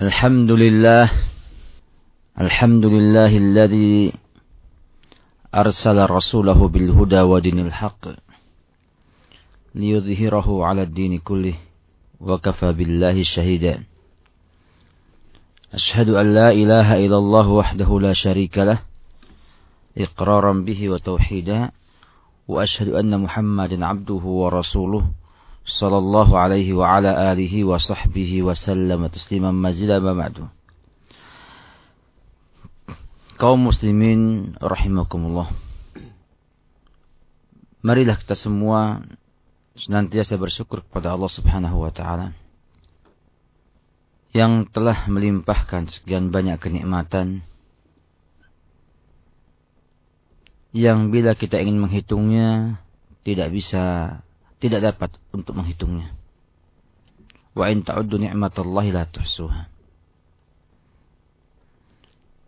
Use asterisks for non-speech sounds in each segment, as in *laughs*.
الحمد لله الحمد لله الذي أرسل رسوله بالهدى ودين الحق ليظهره على الدين كله وكفى بالله شهيدا. أشهد أن لا إله إلا الله وحده لا شريك له إقرارا به وتوحيدا وأشهد أن محمدا عبده ورسوله صلى الله عليه وعلى آله وصحبه وسلم تسليما مزيدا ما بعد kaum muslimin rahimakumullah marilah kita semua senantiasa bersyukur kepada Allah Subhanahu wa taala yang telah melimpahkan sekian banyak kenikmatan yang bila kita ingin menghitungnya tidak bisa tidak dapat untuk menghitungnya. Wa in ta'uddu ni'matallahi la tuhsuha.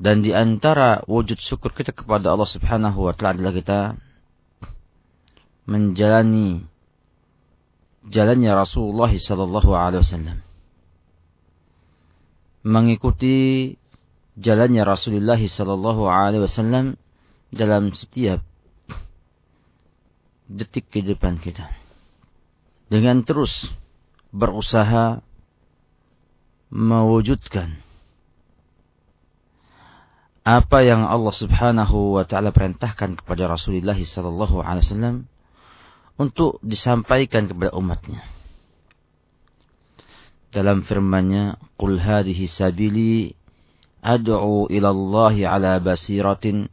Dan di antara wujud syukur kita kepada Allah Subhanahu wa taala adalah kita menjalani jalannya Rasulullah sallallahu alaihi wasallam. Mengikuti jalannya Rasulullah sallallahu alaihi wasallam dalam setiap detik kehidupan kita dengan terus berusaha mewujudkan apa yang Allah Subhanahu wa taala perintahkan kepada Rasulullah sallallahu alaihi wasallam untuk disampaikan kepada umatnya. Dalam firman-Nya, "Qul hadhihi sabili ad'u ila Allah ala basiratin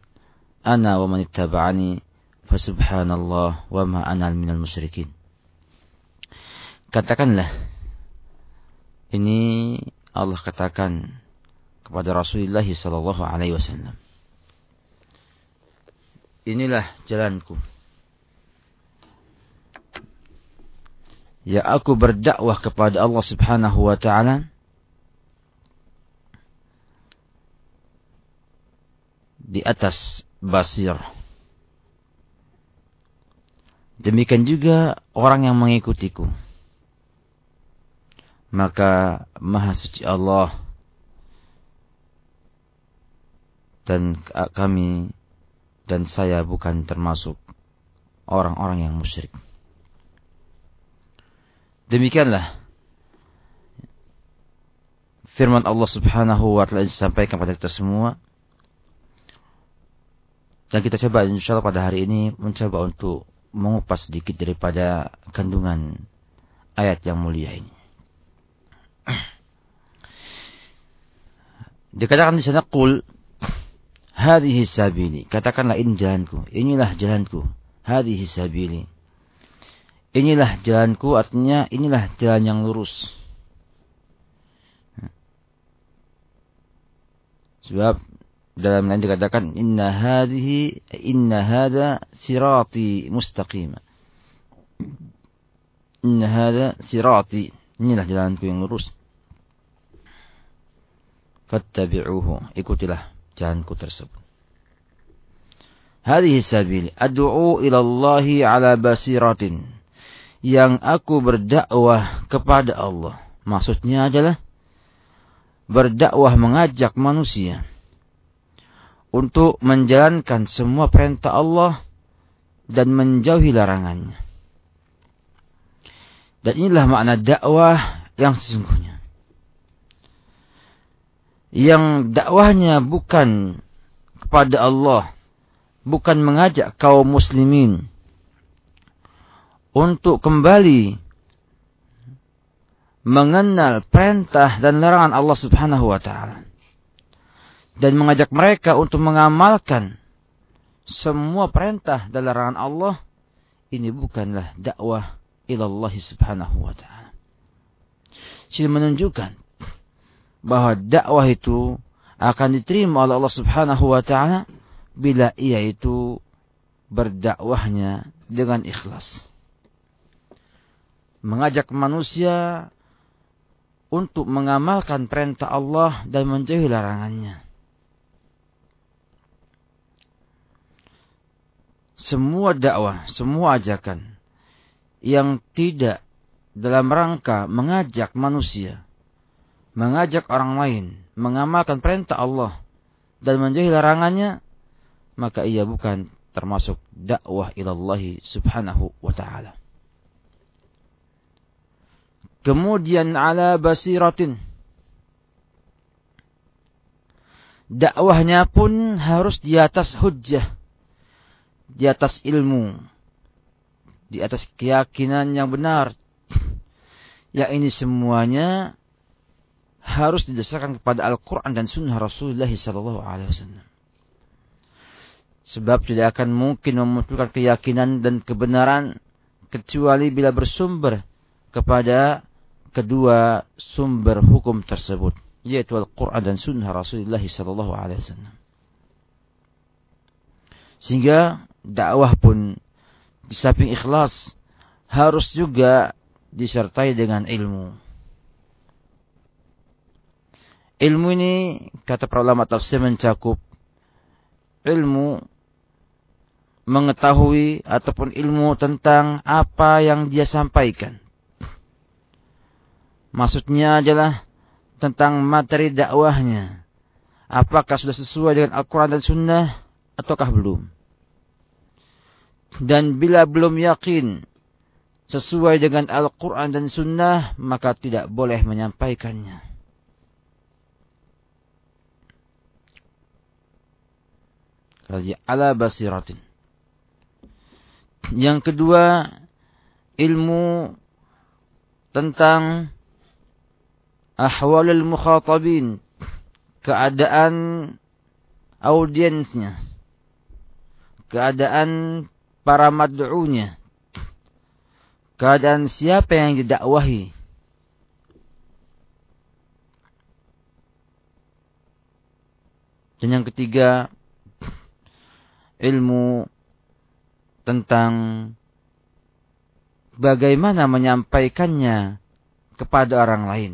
ana wa man ittaba'ani fasubhanallah wa ma ana minal musyrikin." Katakanlah, ini Allah katakan kepada Rasulullah sallallahu alaihi wasallam. Inilah jalanku. Ya aku berdakwah kepada Allah Subhanahu wa taala di atas basir. Demikian juga orang yang mengikutiku maka maha suci Allah dan kami dan saya bukan termasuk orang-orang yang musyrik. Demikianlah firman Allah Subhanahu wa taala disampaikan kepada kita semua. Dan kita coba insyaallah pada hari ini mencoba untuk mengupas sedikit daripada kandungan ayat yang mulia ini. Dikatakan di sana qul hadhihi sabili. Katakanlah ini jalanku. Inilah jalanku. Hadhihi sabili. Inilah jalanku artinya inilah jalan yang lurus. Sebab dalam lain dikatakan inna hadhihi inna hada sirati mustaqim. Inna hada sirati. Inilah jalanku yang lurus fattabi'uhu. Ikutilah jalanku tersebut. Hadhihi sabili. Ad'u ila Allah ala basiratin. Yang aku berdakwah kepada Allah. Maksudnya adalah berdakwah mengajak manusia untuk menjalankan semua perintah Allah dan menjauhi larangannya. Dan inilah makna dakwah yang sesungguhnya yang dakwahnya bukan kepada Allah, bukan mengajak kaum muslimin untuk kembali mengenal perintah dan larangan Allah Subhanahu wa taala dan mengajak mereka untuk mengamalkan semua perintah dan larangan Allah ini bukanlah dakwah ilallah subhanahu wa ta'ala. Sini menunjukkan bahwa dakwah itu akan diterima oleh Allah Subhanahu wa taala bila ia itu berdakwahnya dengan ikhlas. Mengajak manusia untuk mengamalkan perintah Allah dan menjauhi larangannya. Semua dakwah, semua ajakan yang tidak dalam rangka mengajak manusia mengajak orang lain mengamalkan perintah Allah dan menjauhi larangannya, maka ia bukan termasuk dakwah ilallahi subhanahu wa ta'ala. Kemudian ala basiratin. Dakwahnya pun harus di atas hujjah. Di atas ilmu. Di atas keyakinan yang benar. Ya ini semuanya harus didasarkan kepada Al-Quran dan Sunnah Rasulullah Sallallahu Alaihi Wasallam. Sebab tidak akan mungkin memunculkan keyakinan dan kebenaran kecuali bila bersumber kepada kedua sumber hukum tersebut, yaitu Al-Quran dan Sunnah Rasulullah Sallallahu Alaihi Wasallam. Sehingga dakwah pun di samping ikhlas harus juga disertai dengan ilmu. Ilmu ini kata para ulama tafsir mencakup ilmu mengetahui ataupun ilmu tentang apa yang dia sampaikan. Maksudnya adalah tentang materi dakwahnya. Apakah sudah sesuai dengan Al-Quran dan Sunnah ataukah belum? Dan bila belum yakin sesuai dengan Al-Quran dan Sunnah, maka tidak boleh menyampaikannya. Ala basiratin. Yang kedua, ilmu tentang ahwalul mukhatabin, keadaan audiensnya, keadaan para mad'unya, keadaan siapa yang didakwahi. Dan yang ketiga, ilmu tentang bagaimana menyampaikannya kepada orang lain.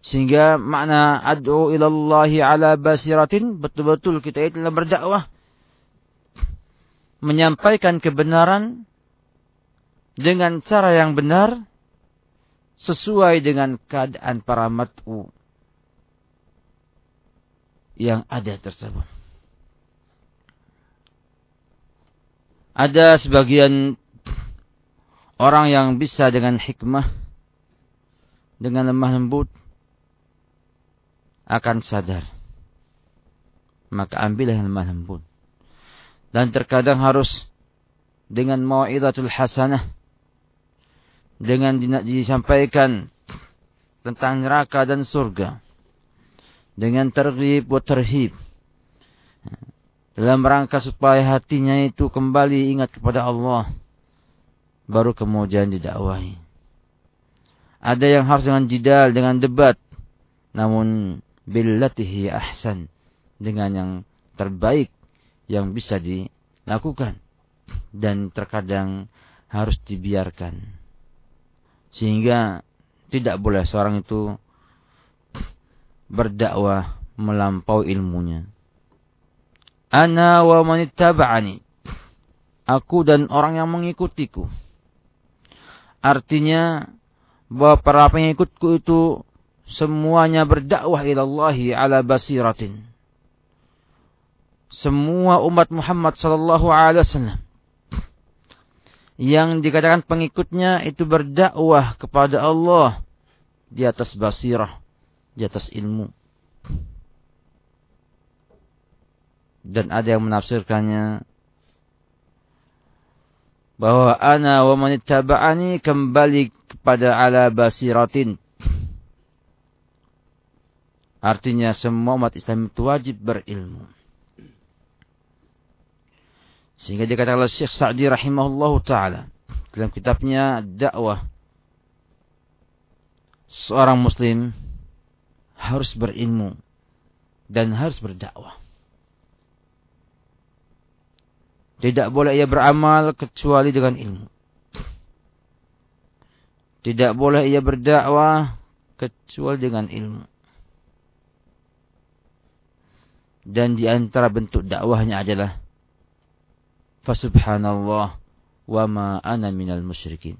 Sehingga makna ad'u ilallahi ala basiratin betul-betul kita itu dalam berdakwah menyampaikan kebenaran dengan cara yang benar sesuai dengan keadaan para mat'u yang ada tersebut. Ada sebagian orang yang bisa dengan hikmah, dengan lemah lembut, akan sadar. Maka ambillah lemah lembut. Dan terkadang harus dengan mawa'idatul hasanah. Dengan disampaikan tentang neraka dan surga. Dengan terhib wa terhib dalam rangka supaya hatinya itu kembali ingat kepada Allah baru kemudian didakwahi. Ada yang harus dengan jidal dengan debat namun billatihi ahsan dengan yang terbaik yang bisa dilakukan dan terkadang harus dibiarkan. Sehingga tidak boleh seorang itu berdakwah melampau ilmunya Ana wa manittaba'ani. Aku dan orang yang mengikutiku. Artinya bahwa para pengikutku itu semuanya berdakwah ilallahi ala basiratin. Semua umat Muhammad sallallahu alaihi wasallam yang dikatakan pengikutnya itu berdakwah kepada Allah di atas basirah, di atas ilmu. Dan ada yang menafsirkannya bahwa ana wa man ittaba'ani kembali kepada ala basiratin. Artinya semua umat Islam itu wajib berilmu. Sehingga dikatakan oleh Syekh Sa'di rahimahullahu taala dalam kitabnya dakwah seorang muslim harus berilmu dan harus berdakwah. Tidak boleh ia beramal kecuali dengan ilmu. Tidak boleh ia berdakwah kecuali dengan ilmu. Dan di antara bentuk dakwahnya adalah Fasubhanallah wa ma ana minal musyrikin.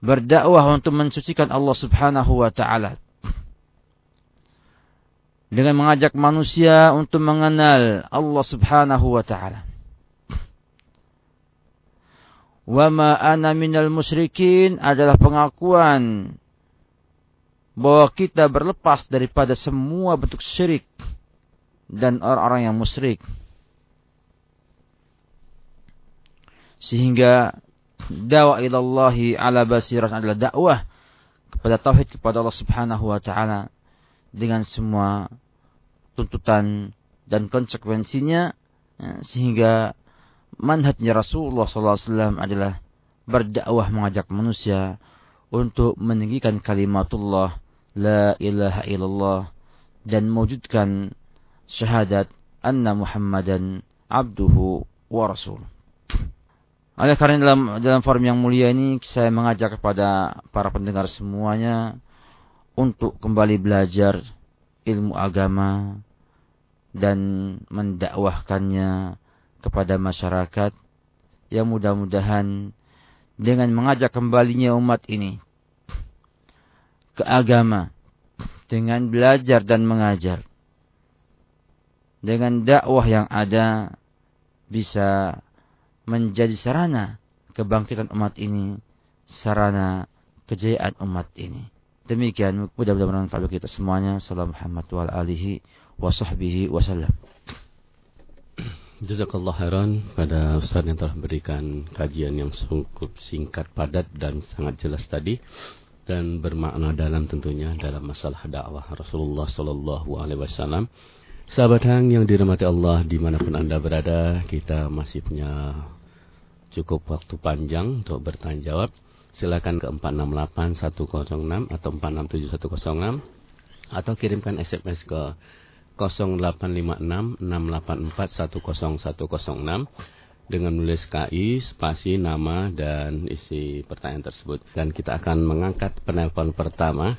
berdakwah untuk mensucikan Allah Subhanahu wa taala. Dengan mengajak manusia untuk mengenal Allah Subhanahu wa taala. Wa ma ana minal musyrikin adalah pengakuan bahwa kita berlepas daripada semua bentuk syirik dan orang-orang yang musyrik. Sehingga dakwah ilallahi ala basirat adalah dakwah kepada tauhid kepada Allah Subhanahu wa taala dengan semua tuntutan dan konsekuensinya ya, sehingga manhajnya Rasulullah SAW adalah berdakwah mengajak manusia untuk meninggikan kalimatullah la ilaha illallah dan mewujudkan syahadat anna Muhammadan abduhu wa rasuluh. Oleh karena dalam dalam forum yang mulia ini saya mengajak kepada para pendengar semuanya untuk kembali belajar ilmu agama dan mendakwahkannya kepada masyarakat yang mudah-mudahan dengan mengajak kembalinya umat ini ke agama dengan belajar dan mengajar dengan dakwah yang ada bisa menjadi sarana kebangkitan umat ini, sarana kejayaan umat ini. Demikian mudah-mudahan bermanfaat kita semuanya. Salam Muhammad wa alihi wa sahbihi wasallam. Jazakallah khairan pada Ustaz yang telah memberikan kajian yang cukup singkat, padat dan sangat jelas tadi dan bermakna dalam tentunya dalam masalah dakwah Rasulullah Sallallahu Alaihi Wasallam. Sahabat Hang yang dirahmati Allah di mana pun anda berada, kita masih punya cukup waktu panjang untuk bertanya jawab. Silakan ke 468106 atau 467106 atau kirimkan SMS ke 085668410106 dengan menulis KI, spasi, nama, dan isi pertanyaan tersebut. Dan kita akan mengangkat penelpon pertama.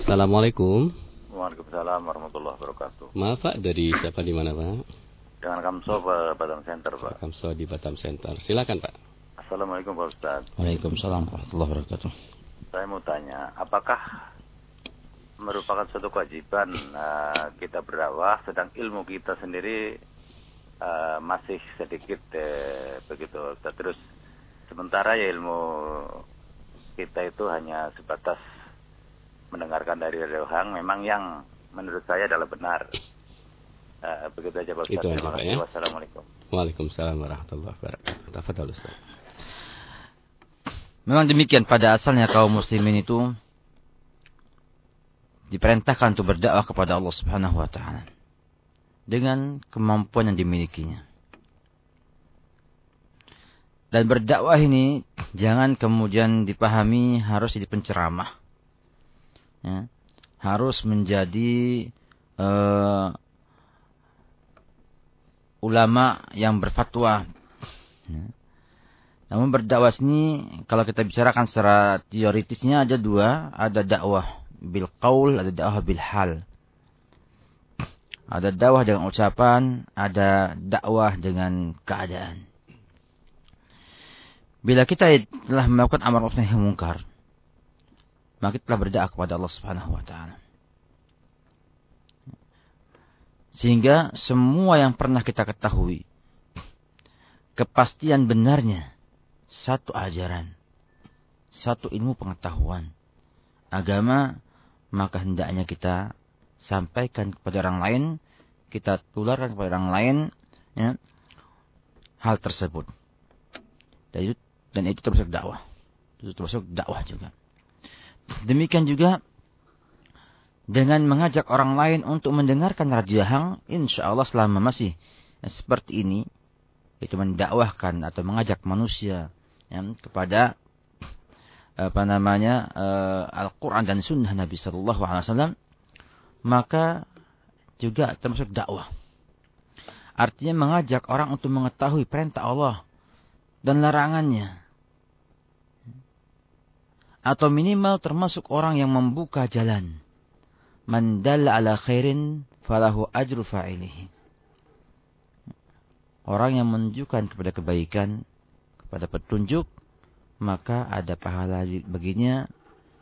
Assalamualaikum. Waalaikumsalam warahmatullahi wabarakatuh. Maaf Pak, dari siapa di mana Pak? Dengan Kamso Batam Center, Pak. Kamso di Batam Center. Silakan, Pak. Assalamualaikum Pak Ustaz. Waalaikumsalam warahmatullahi wabarakatuh. Saya mau tanya, apakah merupakan suatu kewajiban uh, kita berdakwah sedang ilmu kita sendiri uh, masih sedikit uh, begitu Ustaz. Terus sementara ya ilmu kita itu hanya sebatas mendengarkan dari Hang memang yang menurut saya adalah benar. Uh, begitu aja Pak Ustaz. Itu aja, Terima Pak, kasih. ya. Wassalamualaikum. Waalaikumsalam warahmatullahi wabarakatuh. Tafadhol Ustaz. Memang demikian pada asalnya kaum muslimin itu diperintahkan untuk berdakwah kepada Allah Subhanahu wa taala dengan kemampuan yang dimilikinya. Dan berdakwah ini jangan kemudian dipahami harus jadi penceramah. Ya. Harus menjadi eh, ulama yang berfatwa. Ya. Namun berdakwah ini kalau kita bicarakan secara teoritisnya ada dua, ada dakwah bil qaul, ada dakwah bil hal. Ada dakwah dengan ucapan, ada dakwah dengan keadaan. Bila kita telah melakukan amar ma'ruf nahi munkar, maka kita telah berdakwah kepada Allah Subhanahu wa taala. Sehingga semua yang pernah kita ketahui kepastian benarnya satu ajaran, satu ilmu pengetahuan agama, maka hendaknya kita sampaikan kepada orang lain, kita tularkan kepada orang lain ya, hal tersebut. Dan itu, dan itu termasuk dakwah. Itu termasuk dakwah juga. Demikian juga dengan mengajak orang lain untuk mendengarkan Radio Hang, insya Allah selama masih seperti ini, itu mendakwahkan atau mengajak manusia ya, kepada apa namanya uh, Al-Quran dan Sunnah Nabi Sallallahu Alaihi Wasallam, maka juga termasuk dakwah. Artinya mengajak orang untuk mengetahui perintah Allah dan larangannya. Atau minimal termasuk orang yang membuka jalan. Man dalla ala khairin falahu ajru fa'ilihi. Orang yang menunjukkan kepada kebaikan, kepada petunjuk, maka ada pahala baginya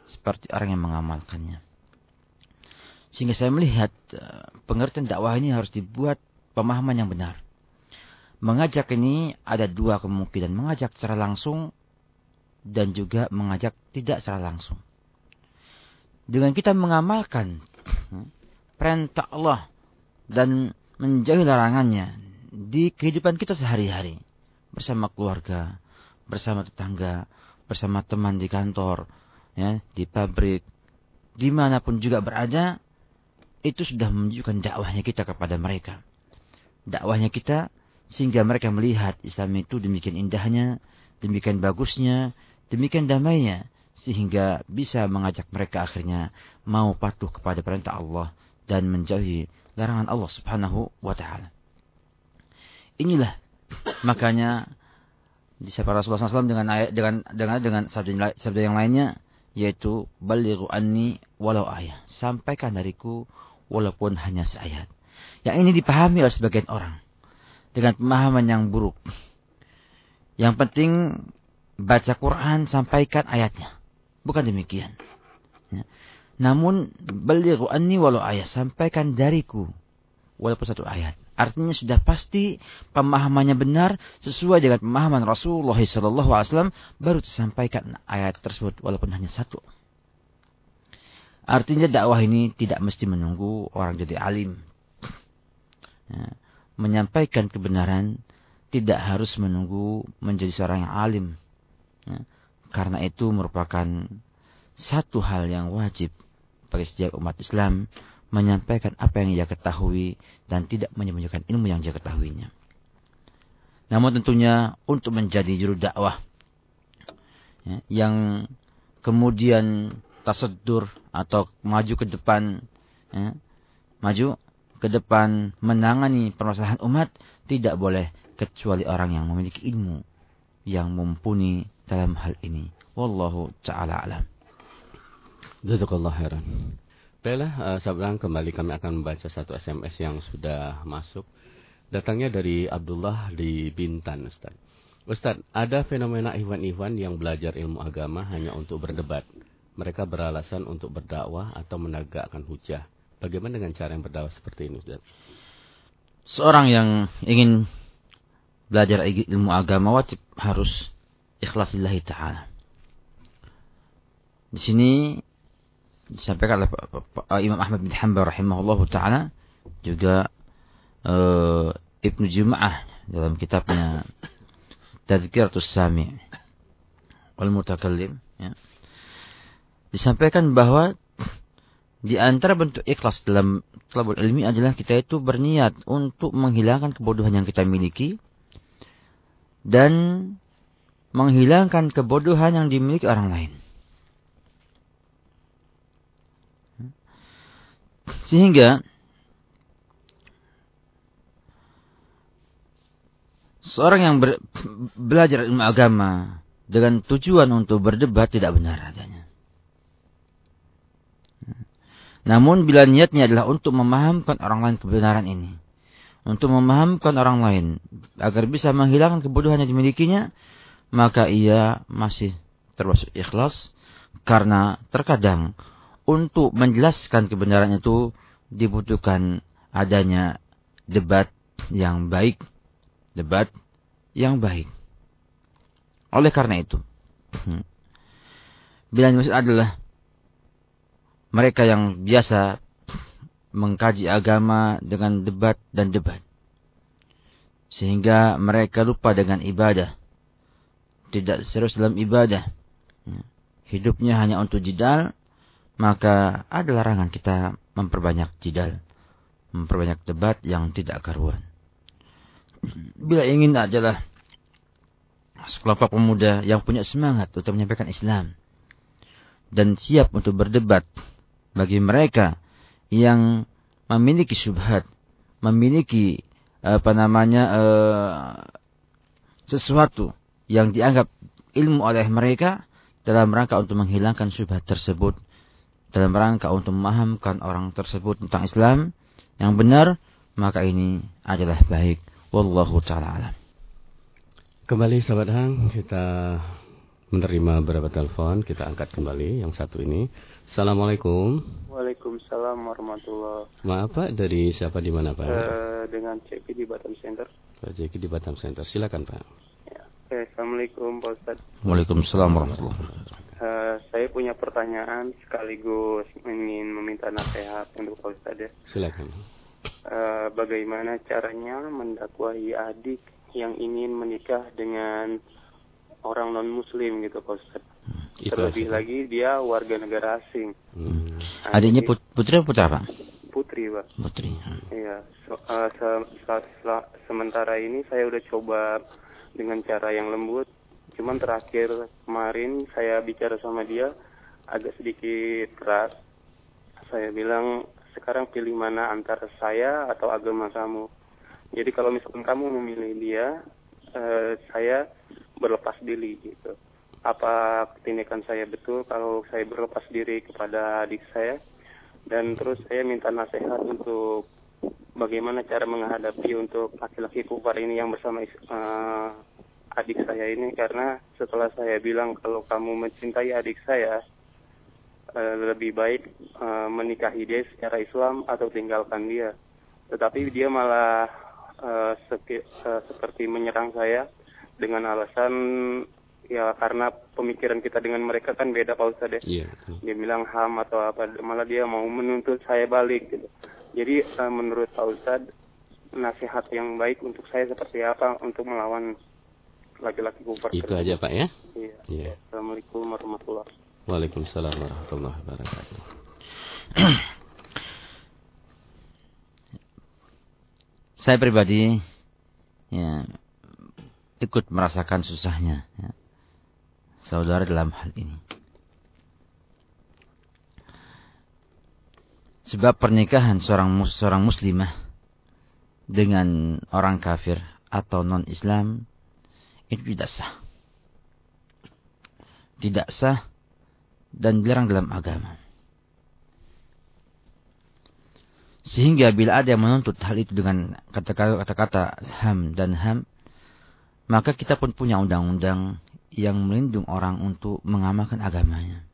seperti orang yang mengamalkannya. Sehingga saya melihat eh, pengertian dakwah ini harus dibuat pemahaman yang benar. Mengajak ini ada dua kemungkinan. Mengajak secara langsung dan juga mengajak tidak secara langsung. Dengan kita mengamalkan perintah Allah dan menjauhi larangannya di kehidupan kita sehari-hari. Bersama keluarga, bersama tetangga, bersama teman di kantor, ya, di pabrik, di mana pun juga berada, itu sudah menunjukkan dakwahnya kita kepada mereka. Dakwahnya kita sehingga mereka melihat Islam itu demikian indahnya, demikian bagusnya, demikian damainya sehingga bisa mengajak mereka akhirnya mau patuh kepada perintah Allah dan menjauhi larangan Allah Subhanahu wa taala. Inilah makanya disapa Rasulullah SAW dengan ayat dengan dengan dengan sabda, sabda yang lainnya yaitu balighu anni walau ayat sampaikan dariku walaupun hanya seayat. Yang ini dipahami oleh sebagian orang dengan pemahaman yang buruk. Yang penting baca Quran sampaikan ayatnya. Bukan demikian. Ya. Namun balighu anni walau ayat sampaikan dariku walaupun satu ayat. Artinya sudah pasti pemahamannya benar sesuai dengan pemahaman Rasulullah SAW baru disampaikan ayat tersebut walaupun hanya satu. Artinya dakwah ini tidak mesti menunggu orang jadi alim. Ya. Menyampaikan kebenaran tidak harus menunggu menjadi seorang yang alim. Ya. Karena itu merupakan satu hal yang wajib bagi setiap umat Islam menyampaikan apa yang ia ketahui dan tidak menyembunyikan ilmu yang dia ketahuinya. Namun tentunya untuk menjadi juru dakwah ya, yang kemudian tasedur atau maju ke depan ya, maju ke depan menangani permasalahan umat tidak boleh kecuali orang yang memiliki ilmu yang mumpuni dalam hal ini. Wallahu taala alam. Jazakallah khairan. Baiklah, uh, kembali kami akan membaca satu SMS yang sudah masuk. Datangnya dari Abdullah di Bintan, Ustaz. Ustaz, ada fenomena ikhwan-ikhwan yang belajar ilmu agama hanya untuk berdebat mereka beralasan untuk berdakwah atau menegakkan hujah. Bagaimana dengan cara yang berdakwah seperti ini, Ustaz? Seorang yang ingin belajar ilmu agama wajib harus ikhlas lillahi ta'ala. Di sini disampaikan oleh Imam Ahmad bin Hanbal rahimahullahu taala juga uh, Ibnu Jum'ah dalam kitabnya Tadhkiratus Sami' wal Mutakallim ya disampaikan bahwa di antara bentuk ikhlas dalam talabul ilmi adalah kita itu berniat untuk menghilangkan kebodohan yang kita miliki dan menghilangkan kebodohan yang dimiliki orang lain. Sehingga seorang yang belajar ilmu agama dengan tujuan untuk berdebat tidak benar adanya. Namun bila niatnya adalah untuk memahamkan orang lain kebenaran ini. Untuk memahamkan orang lain. Agar bisa menghilangkan kebodohan yang dimilikinya. Maka ia masih termasuk ikhlas. Karena terkadang untuk menjelaskan kebenaran itu dibutuhkan adanya debat yang baik. Debat yang baik. Oleh karena itu. *clears throat* Bila maksud adalah mereka yang biasa mengkaji agama dengan debat dan debat. Sehingga mereka lupa dengan ibadah. Tidak serius dalam ibadah. Hidupnya hanya untuk jidal. Maka ada larangan kita memperbanyak jidal. Memperbanyak debat yang tidak karuan. Bila ingin adalah sekelompok pemuda yang punya semangat untuk menyampaikan Islam. Dan siap untuk berdebat bagi mereka yang memiliki syubhat, memiliki apa namanya uh, sesuatu yang dianggap ilmu oleh mereka dalam rangka untuk menghilangkan syubhat tersebut dalam rangka untuk memahamkan orang tersebut tentang Islam yang benar maka ini adalah baik wallahu taala alam kembali sahabat hang kita menerima beberapa telepon. Kita angkat kembali yang satu ini. Assalamualaikum. Waalaikumsalam warahmatullahi Maaf Pak, dari siapa di mana Pak? Uh, dengan Ceki di Batam Center. Pak Ceki di Batam Center. Silakan Pak. Ya. Oke, Assalamualaikum Pak Ustaz. Waalaikumsalam warahmatullahi wabarakatuh. Uh, saya punya pertanyaan sekaligus ingin meminta nasihat untuk Pak Ustaz ya. Silakan. Uh, bagaimana caranya mendakwahi adik yang ingin menikah dengan orang non muslim gitu Pak Ustaz. Hmm, Terlebih itu. lagi dia warga negara asing. Hmm. Adiknya put putri atau putra Pak? Putri Pak. Putri. Hmm. Iya. So, uh, se se se sementara ini saya udah coba dengan cara yang lembut. Cuman terakhir kemarin saya bicara sama dia agak sedikit keras. Saya bilang sekarang pilih mana antara saya atau agama kamu. Jadi kalau misalkan kamu memilih dia, uh, saya berlepas diri gitu. Apa tindakan saya betul kalau saya berlepas diri kepada adik saya? Dan terus saya minta nasihat untuk bagaimana cara menghadapi untuk laki-laki kufar ini yang bersama uh, adik saya ini karena setelah saya bilang kalau kamu mencintai adik saya uh, lebih baik uh, menikahi dia secara Islam atau tinggalkan dia. Tetapi dia malah uh, seperti menyerang saya dengan alasan ya karena pemikiran kita dengan mereka kan beda Pak Ustadz ya. Iya. Dia bilang ham atau apa malah dia mau menuntut saya balik gitu. Jadi uh, menurut Pak Ustadz nasihat yang baik untuk saya seperti apa untuk melawan laki-laki kufar. Itu aja Pak ya. Iya. iya. Assalamualaikum warahmatullahi wabarakatuh. Waalaikumsalam warahmatullahi wabarakatuh. *clears throat* saya pribadi ya ikut merasakan susahnya ya, saudara dalam hal ini. Sebab pernikahan seorang seorang muslimah dengan orang kafir atau non Islam itu tidak sah. Tidak sah dan dilarang dalam agama. Sehingga bila ada yang menuntut hal itu dengan kata-kata ham dan ham, maka kita pun punya undang-undang yang melindungi orang untuk mengamalkan agamanya.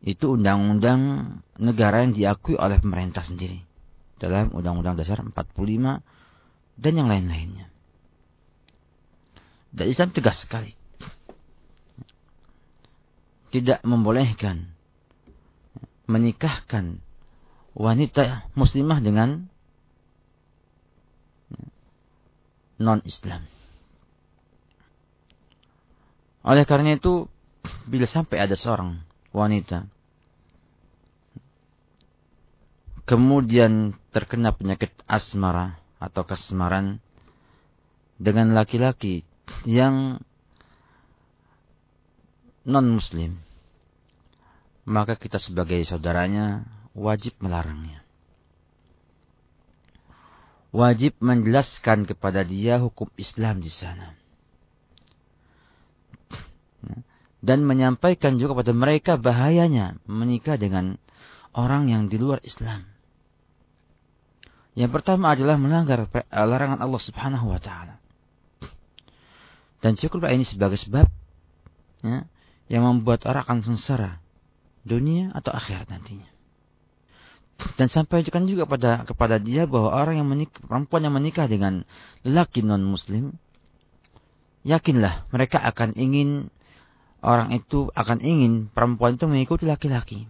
Itu undang-undang negara yang diakui oleh pemerintah sendiri. Dalam Undang-Undang Dasar 45 dan yang lain-lainnya. Dan Islam tegas sekali. Tidak membolehkan menikahkan wanita muslimah dengan non-Islam. Oleh karena itu, bila sampai ada seorang wanita kemudian terkena penyakit asmara atau kasmaran dengan laki-laki yang non-muslim, maka kita sebagai saudaranya wajib melarangnya wajib menjelaskan kepada dia hukum Islam di sana. Dan menyampaikan juga kepada mereka bahayanya menikah dengan orang yang di luar Islam. Yang pertama adalah melanggar larangan Allah Subhanahu wa taala. Dan cukuplah ini sebagai sebab ya, yang membuat orang akan sengsara dunia atau akhirat nantinya. Dan sampaikan juga pada kepada dia bahwa orang yang menikah, perempuan yang menikah dengan laki non muslim yakinlah mereka akan ingin orang itu akan ingin perempuan itu mengikuti laki-laki.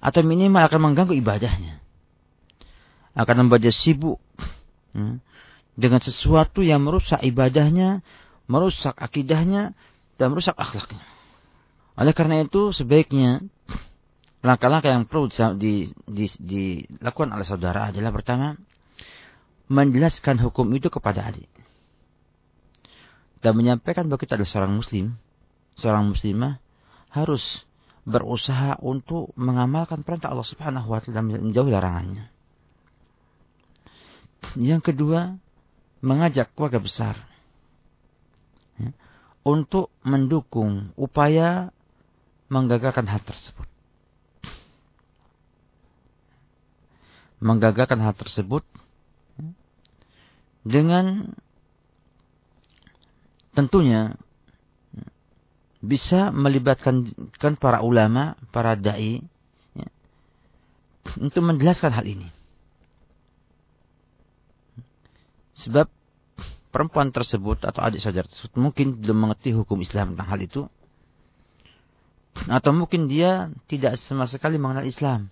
Atau minimal akan mengganggu ibadahnya akan membuat dia sibuk. Hmm, dengan sesuatu yang merusak ibadahnya merusak akidahnya dan merusak akhlaknya. Oleh karena itu sebaiknya langkah-langkah yang perlu di, di, dilakukan oleh saudara adalah pertama menjelaskan hukum itu kepada adik. Dan menyampaikan bahwa kita adalah seorang muslim, seorang muslimah harus berusaha untuk mengamalkan perintah Allah Subhanahu wa taala dan menjauhi larangannya. Yang kedua, mengajak keluarga besar ya, untuk mendukung upaya menggagalkan hal tersebut. menggagalkan hal tersebut dengan tentunya bisa melibatkan kan para ulama, para dai ya, untuk menjelaskan hal ini. Sebab perempuan tersebut atau adik saudara tersebut mungkin belum mengerti hukum Islam tentang hal itu. Atau mungkin dia tidak sama sekali mengenal Islam.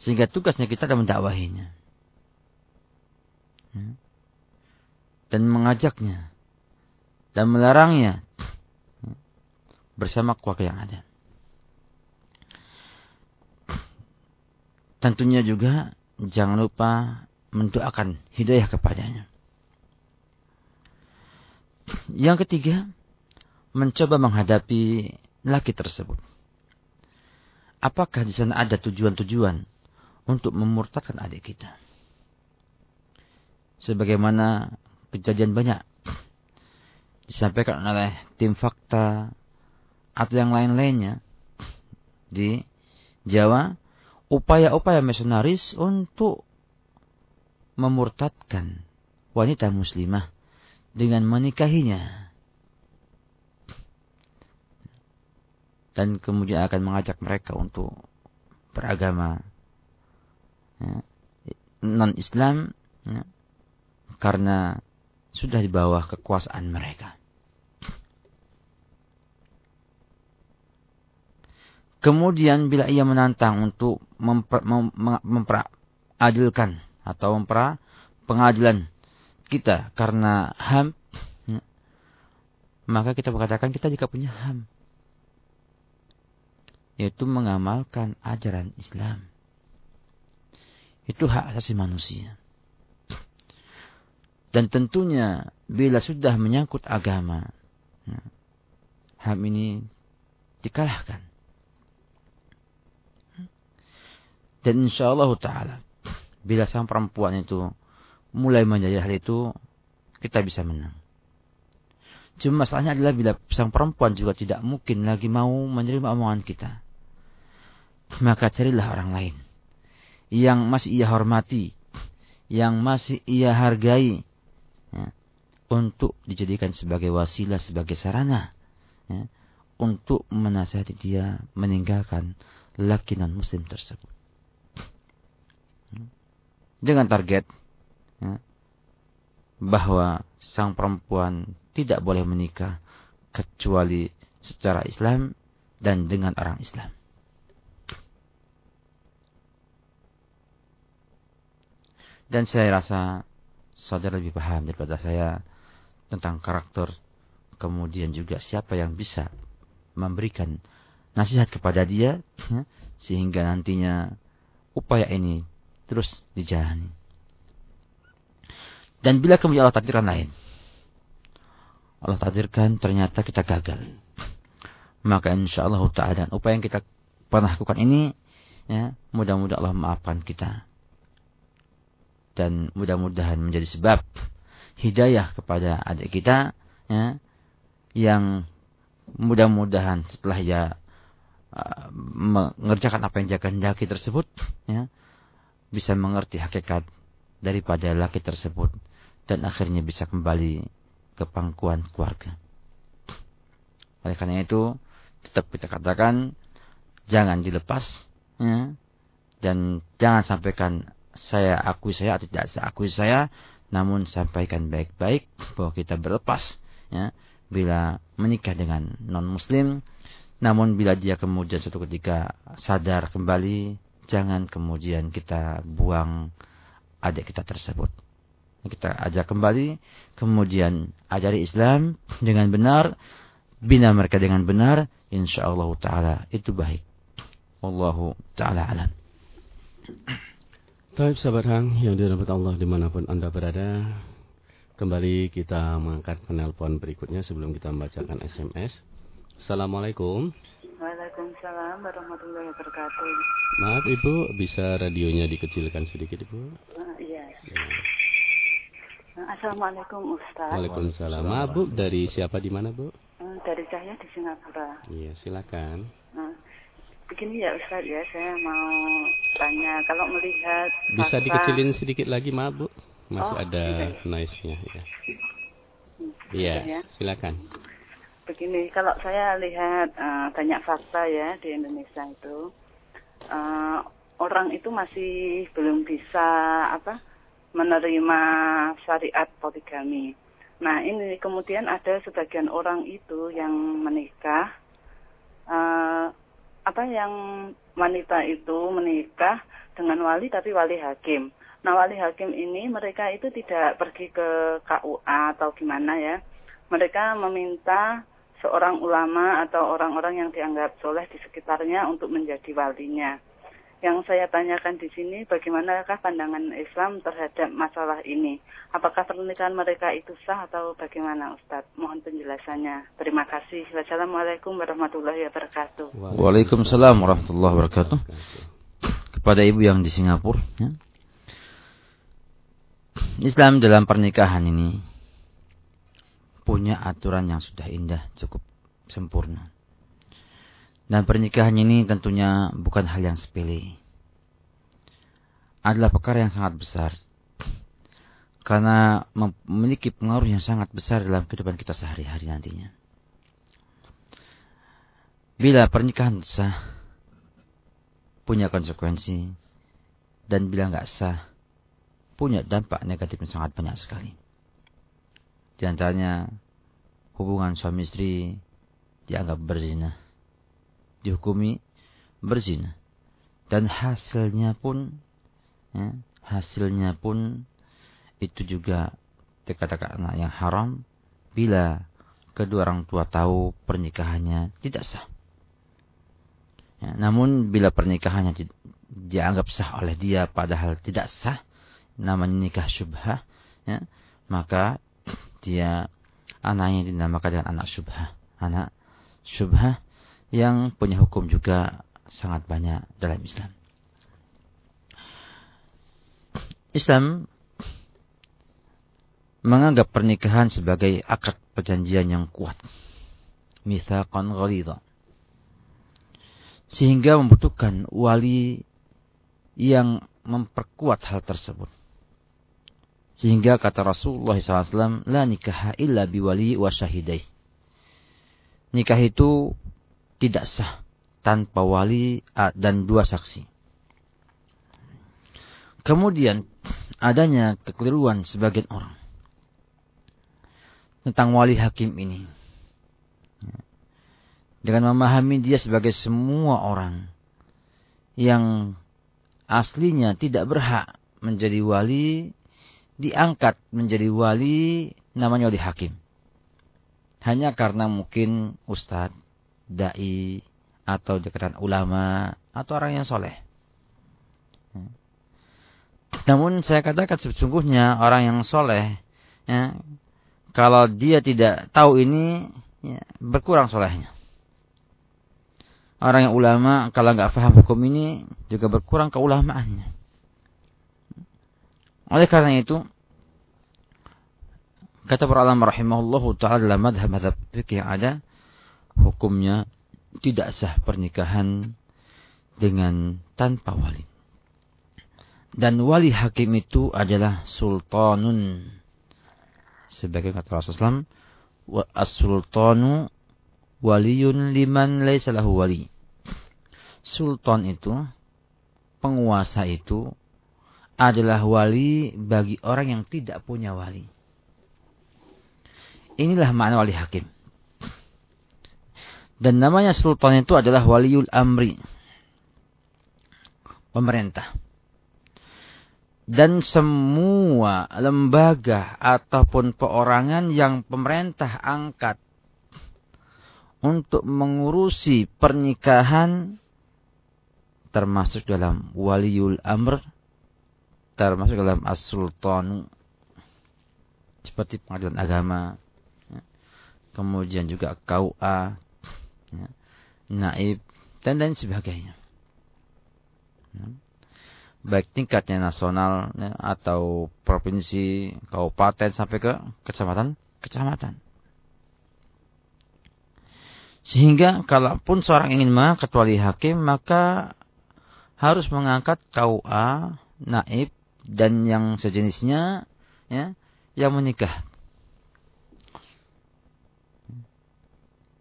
Sehingga tugasnya kita adalah mendakwahinya. Ya. Dan mengajaknya dan melarangnya bersama keluarga yang ada. Tentunya juga jangan lupa mendoakan hidayah kepadanya. Yang ketiga, mencoba menghadapi laki tersebut. Apakah di sana ada tujuan-tujuan untuk memurtadkan adik kita? Sebagaimana kejadian banyak disampaikan oleh tim fakta atau yang lain-lainnya di Jawa upaya-upaya misionaris untuk memurtadkan wanita muslimah dengan menikahinya dan kemudian akan mengajak mereka untuk beragama ya, non Islam ya, karena sudah di bawah kekuasaan mereka. Kemudian bila ia menantang untuk memper, mem, memperadilkan atau mempera pengadilan kita karena HAM, ya, maka kita berkatakan kita jika punya HAM. Yaitu mengamalkan ajaran Islam. Itu hak asasi manusia. Dan tentunya bila sudah menyangkut agama, ya, HAM ini dikalahkan. Dan insya Allah Ta'ala, bila sang perempuan itu mulai menjadi hal itu, kita bisa menang. Cuma masalahnya adalah bila sang perempuan juga tidak mungkin lagi mau menerima omongan kita. Maka carilah orang lain. Yang masih ia hormati. Yang masih ia hargai. Ya, untuk dijadikan sebagai wasilah, sebagai sarana. Ya, untuk menasihati dia meninggalkan laki non muslim tersebut dengan target ya, bahwa sang perempuan tidak boleh menikah kecuali secara Islam dan dengan orang Islam. Dan saya rasa saudara lebih paham daripada saya tentang karakter kemudian juga siapa yang bisa memberikan nasihat kepada dia *laughs* sehingga nantinya upaya ini terus dijalani. Dan bila kemudian Allah takdirkan lain, Allah takdirkan ternyata kita gagal. Maka insya Allah ta'ala upaya yang kita pernah lakukan ini, ya, mudah-mudahan Allah maafkan kita. Dan mudah-mudahan menjadi sebab hidayah kepada adik kita, ya, yang mudah-mudahan setelah ya mengerjakan apa yang dia kehendaki tersebut, ya, bisa mengerti hakikat daripada laki tersebut dan akhirnya bisa kembali ke pangkuan keluarga. Oleh karena itu, tetap kita katakan jangan dilepas ya, dan jangan sampaikan saya akui saya atau tidak saya akui saya, namun sampaikan baik-baik bahwa kita berlepas ya, bila menikah dengan non muslim namun bila dia kemudian suatu ketika sadar kembali jangan kemudian kita buang adik kita tersebut. Kita ajak kembali, kemudian ajari Islam dengan benar, bina mereka dengan benar, insya Allah Taala itu baik. Allahu Taala alam. Taib sahabat hang yang dirahmati Allah di mana pun anda berada, kembali kita mengangkat penelpon berikutnya sebelum kita membacakan SMS. Assalamualaikum. Waalaikumsalam warahmatullahi wabarakatuh. Maaf Ibu, bisa radionya dikecilkan sedikit Ibu? Uh, iya. Ya. Assalamualaikum Ustaz. Waalaikumsalam. Maaf Bu, dari siapa di mana Bu? Uh, dari saya di Singapura. Iya, silakan. Uh, begini ya Ustaz ya, saya mau tanya kalau melihat Bisa dikecilin sedikit lagi maaf Bu? Masih oh, ada noise-nya ya. Iya, ya. silakan. Begini, kalau saya lihat eh, banyak fakta ya di Indonesia itu, eh, orang itu masih belum bisa apa menerima syariat poligami. Nah ini kemudian ada sebagian orang itu yang menikah, eh, apa yang wanita itu menikah dengan wali tapi wali hakim. Nah wali hakim ini mereka itu tidak pergi ke KUA atau gimana ya. Mereka meminta seorang ulama atau orang-orang yang dianggap soleh di sekitarnya untuk menjadi walinya. Yang saya tanyakan di sini, bagaimanakah pandangan Islam terhadap masalah ini? Apakah pernikahan mereka itu sah atau bagaimana Ustadz? Mohon penjelasannya. Terima kasih. Wassalamualaikum warahmatullahi wabarakatuh. Waalaikumsalam warahmatullahi wabarakatuh. Kepada ibu yang di Singapura. Ya. Islam dalam pernikahan ini punya aturan yang sudah indah, cukup sempurna. Dan pernikahan ini tentunya bukan hal yang sepele. Adalah perkara yang sangat besar. Karena memiliki pengaruh yang sangat besar dalam kehidupan kita sehari-hari nantinya. Bila pernikahan sah, punya konsekuensi. Dan bila nggak sah, punya dampak negatif yang sangat banyak sekali. Di antaranya, hubungan suami istri dianggap berzina dihukumi berzina dan hasilnya pun ya, hasilnya pun itu juga dikatakan yang haram bila kedua orang tua tahu pernikahannya tidak sah. Ya, namun bila pernikahannya di, dianggap sah oleh dia padahal tidak sah, namanya nikah syubhah, ya, maka dia anaknya dinamakan dengan anak syubhah. Anak syubhah yang punya hukum juga sangat banyak dalam Islam. Islam menganggap pernikahan sebagai akad perjanjian yang kuat. Mithaqan ghalidha. Sehingga membutuhkan wali yang memperkuat hal tersebut. Sehingga kata Rasulullah SAW, La nikaha illa biwali wa syahidai. Nikah itu tidak sah tanpa wali dan dua saksi. Kemudian adanya kekeliruan sebagian orang tentang wali hakim ini. Dengan memahami dia sebagai semua orang yang aslinya tidak berhak menjadi wali, diangkat menjadi wali namanya wali hakim. Hanya karena mungkin ustadz dai atau dikatakan ulama atau orang yang soleh. Namun saya katakan sesungguhnya orang yang soleh, ya, kalau dia tidak tahu ini, ya, berkurang solehnya. Orang yang ulama kalau nggak paham hukum ini juga berkurang keulamaannya. Oleh karena itu, kata para ulama rahimahullah taala dalam madhab-madhab fikih ada, hukumnya tidak sah pernikahan dengan tanpa wali. Dan wali hakim itu adalah sultanun. Sebagai kata Rasulullah SAW, as-sultanu waliyun liman laisa wali. Sultan itu, penguasa itu adalah wali bagi orang yang tidak punya wali. Inilah makna wali hakim. Dan namanya sultan itu adalah waliul amri. Pemerintah. Dan semua lembaga ataupun perorangan yang pemerintah angkat untuk mengurusi pernikahan termasuk dalam waliul amr termasuk dalam as-sultan seperti pengadilan agama ya. kemudian juga KUA ya, naib, dan lain sebagainya. Ya. Baik tingkatnya nasional ya, atau provinsi, kabupaten sampai ke kecamatan, kecamatan. Sehingga kalaupun seorang ingin mengangkat wali hakim, maka harus mengangkat KUA, naib, dan yang sejenisnya ya, yang menikah.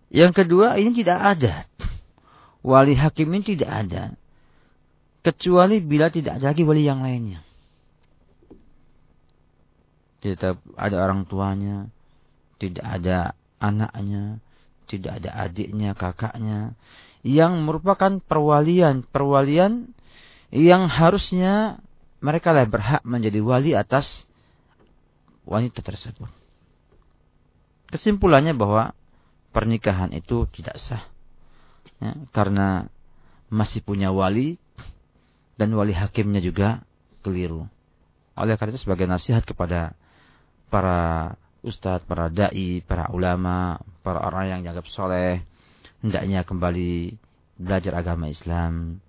Yang kedua, ini tidak ada. Wali hakim ini tidak ada. Kecuali bila tidak ada lagi wali yang lainnya. Tidak ada orang tuanya, tidak ada anaknya, tidak ada adiknya, kakaknya, yang merupakan perwalian, perwalian yang harusnya mereka lah berhak menjadi wali atas wanita tersebut. Kesimpulannya bahwa pernikahan itu tidak sah. Ya, karena masih punya wali dan wali hakimnya juga keliru. Oleh karena itu sebagai nasihat kepada para ustadz, para dai, para ulama, para orang yang dianggap soleh, hendaknya kembali belajar agama Islam,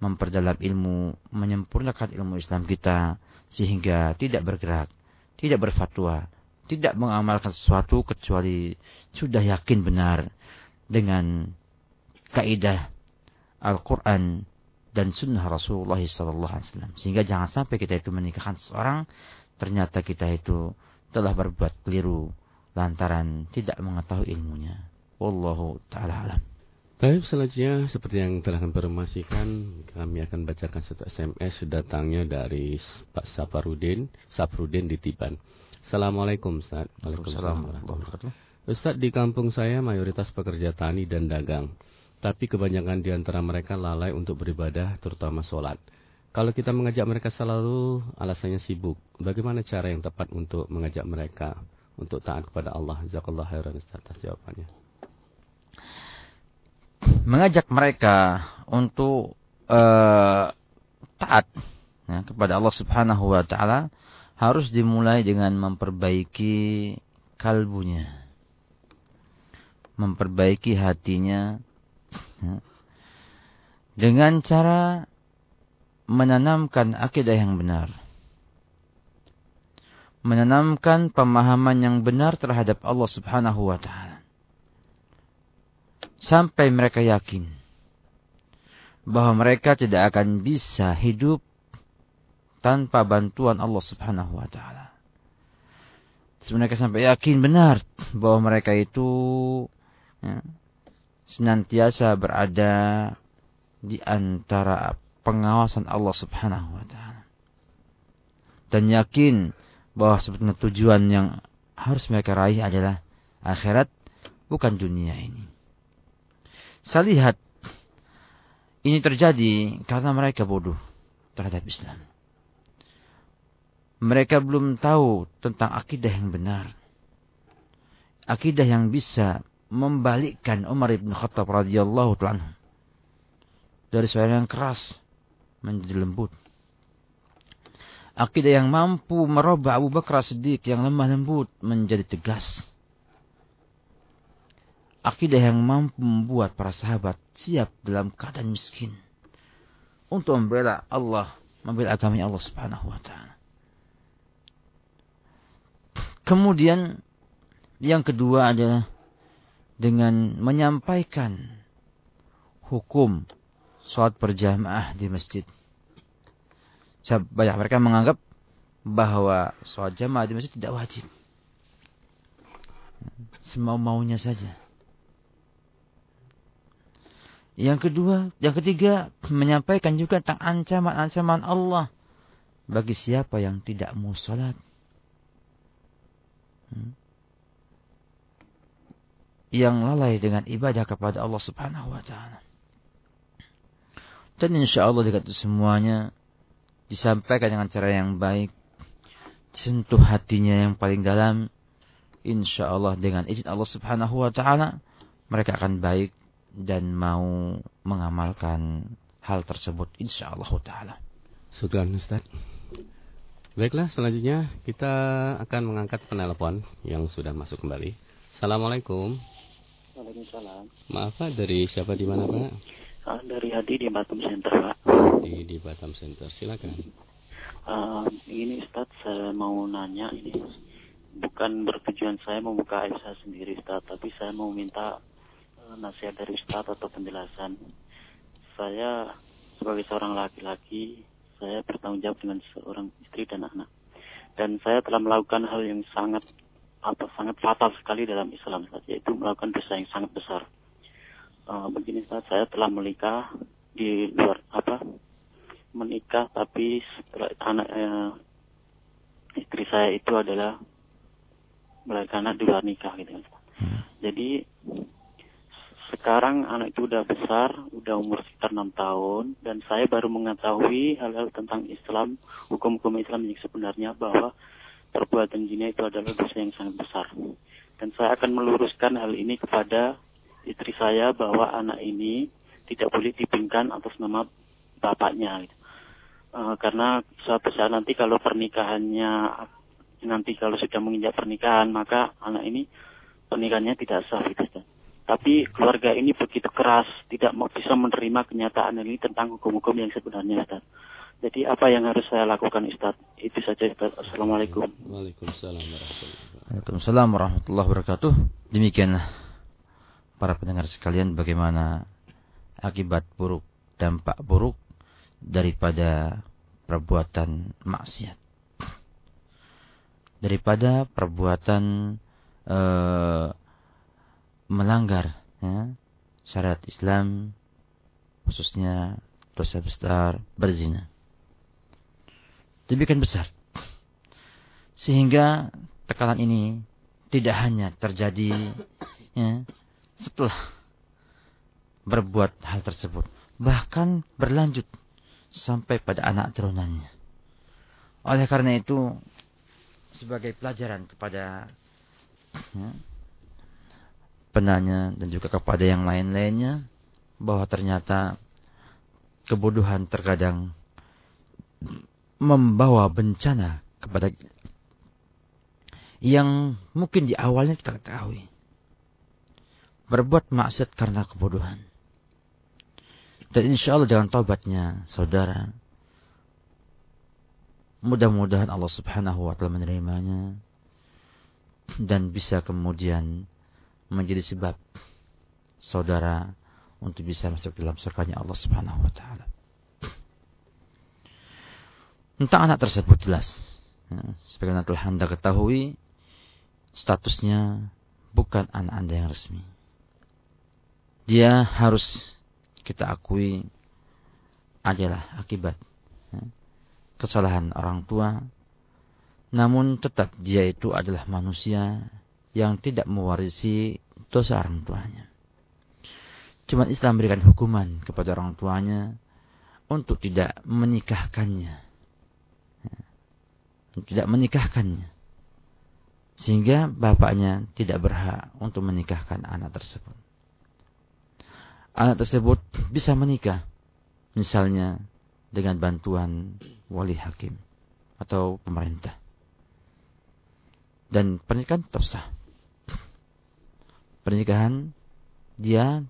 memperdalam ilmu, menyempurnakan ilmu Islam kita, sehingga tidak bergerak, tidak berfatwa, tidak mengamalkan sesuatu kecuali sudah yakin benar dengan kaidah Al-Quran dan sunnah Rasulullah SAW. Sehingga jangan sampai kita itu menikahkan seseorang, ternyata kita itu telah berbuat keliru lantaran tidak mengetahui ilmunya. Wallahu ta'ala alam. Baik, selanjutnya seperti yang telah kami informasikan, kami akan bacakan satu SMS datangnya dari Pak Saparudin, Saprudin di Tiban. Assalamualaikum Ustaz. Waalaikumsalam Ustaz, di kampung saya mayoritas pekerja tani dan dagang. Tapi kebanyakan di antara mereka lalai untuk beribadah, terutama sholat. Kalau kita mengajak mereka selalu, alasannya sibuk. Bagaimana cara yang tepat untuk mengajak mereka untuk taat kepada Allah? Jazakallah khairan Ustaz atas jawabannya. Mengajak mereka untuk uh, taat ya, kepada Allah Subhanahu wa taala harus dimulai dengan memperbaiki kalbunya. Memperbaiki hatinya. Ya. Dengan cara menanamkan akidah yang benar. Menanamkan pemahaman yang benar terhadap Allah subhanahu wa ta'ala. Sampai mereka yakin bahwa mereka tidak akan bisa hidup tanpa bantuan Allah Subhanahu wa taala. Mereka sampai yakin benar bahwa mereka itu ya, senantiasa berada di antara pengawasan Allah Subhanahu wa taala. Dan yakin bahwa sebetulnya tujuan yang harus mereka raih adalah akhirat bukan dunia ini. Saya lihat ini terjadi karena mereka bodoh terhadap Islam mereka belum tahu tentang akidah yang benar. Akidah yang bisa membalikkan Umar ibn Khattab radhiyallahu taala dari suara yang keras menjadi lembut. Akidah yang mampu merubah Abu Bakar Siddiq yang lemah lembut menjadi tegas. Akidah yang mampu membuat para sahabat siap dalam keadaan miskin untuk membela Allah, membela agama Allah Subhanahu wa taala. Kemudian yang kedua adalah dengan menyampaikan hukum sholat berjamaah di masjid. Banyak mereka menganggap bahwa sholat jamaah di masjid tidak wajib. Semau-maunya saja. Yang kedua, yang ketiga menyampaikan juga tentang ancaman-ancaman Allah bagi siapa yang tidak mau sholat. Hmm. yang lalai dengan ibadah kepada Allah Subhanahu wa taala. Dan insya Allah dekat semuanya disampaikan dengan cara yang baik, sentuh hatinya yang paling dalam, insya Allah dengan izin Allah Subhanahu wa taala mereka akan baik dan mau mengamalkan hal tersebut insya Allah taala. Sudah Ustaz. Baiklah, selanjutnya kita akan mengangkat penelpon yang sudah masuk kembali. Assalamualaikum. Waalaikumsalam. Maaf Pak, dari siapa di mana Pak? Uh, dari Hadi di Batam Center Pak. Di di Batam Center, silakan. Uh, ini Ustaz, saya mau nanya ini. Bukan bertujuan saya membuka aib saya sendiri Ustaz, tapi saya mau minta nasihat dari Ustaz atau penjelasan. Saya sebagai seorang laki-laki saya bertanggung jawab dengan seorang istri dan anak. Dan saya telah melakukan hal yang sangat apa sangat fatal sekali dalam Islam Ustaz, yaitu melakukan dosa yang sangat besar. Uh, begini Ustaz, saya telah menikah di luar apa menikah tapi setelah anak uh, istri saya itu adalah melahirkan anak di luar nikah gitu Ustaz. Hmm. Jadi sekarang anak itu udah besar, udah umur sekitar enam tahun, dan saya baru mengetahui hal-hal tentang Islam, hukum-hukum Islam yang sebenarnya bahwa perbuatan zina itu adalah dosa yang sangat besar. Dan saya akan meluruskan hal ini kepada istri saya bahwa anak ini tidak boleh dipinkan atas nama bapaknya. Uh, karena suatu saat nanti kalau pernikahannya nanti kalau sudah menginjak pernikahan maka anak ini pernikahannya tidak sah gitu. Tapi keluarga ini begitu keras, tidak mau bisa menerima kenyataan ini tentang hukum-hukum yang sebenarnya, Ustaz. Jadi apa yang harus saya lakukan, Ustaz? Itu saja, Ustaz. Assalamualaikum. Waalaikumsalam warahmatullahi Waalaikumsalam warahmatullahi wabarakatuh. Demikian para pendengar sekalian bagaimana akibat buruk, dampak buruk daripada perbuatan maksiat. Daripada perbuatan uh, melanggar ya, syariat Islam khususnya dosa besar berzina. Demikian besar. Sehingga tekanan ini tidak hanya terjadi ya, setelah berbuat hal tersebut, bahkan berlanjut sampai pada anak turunannya. Oleh karena itu, sebagai pelajaran kepada ya, penanya dan juga kepada yang lain-lainnya bahwa ternyata kebodohan terkadang membawa bencana kepada yang mungkin di awalnya kita ketahui. Berbuat maksiat karena kebodohan. Dan insya Allah dengan taubatnya saudara, mudah-mudahan Allah subhanahu wa ta'ala menerimanya dan bisa kemudian menjadi sebab saudara untuk bisa masuk dalam surganya Allah Subhanahu wa taala. Tentang anak tersebut jelas. Sebagaimana telah Anda ketahui, statusnya bukan anak Anda yang resmi. Dia harus kita akui adalah akibat ya, kesalahan orang tua. Namun tetap dia itu adalah manusia yang tidak mewarisi dosa orang tuanya. Cuma Islam memberikan hukuman kepada orang tuanya untuk tidak menikahkannya. Tidak menikahkannya. Sehingga bapaknya tidak berhak untuk menikahkan anak tersebut. Anak tersebut bisa menikah. Misalnya dengan bantuan wali hakim atau pemerintah. Dan pernikahan tetap sah pernikahan dia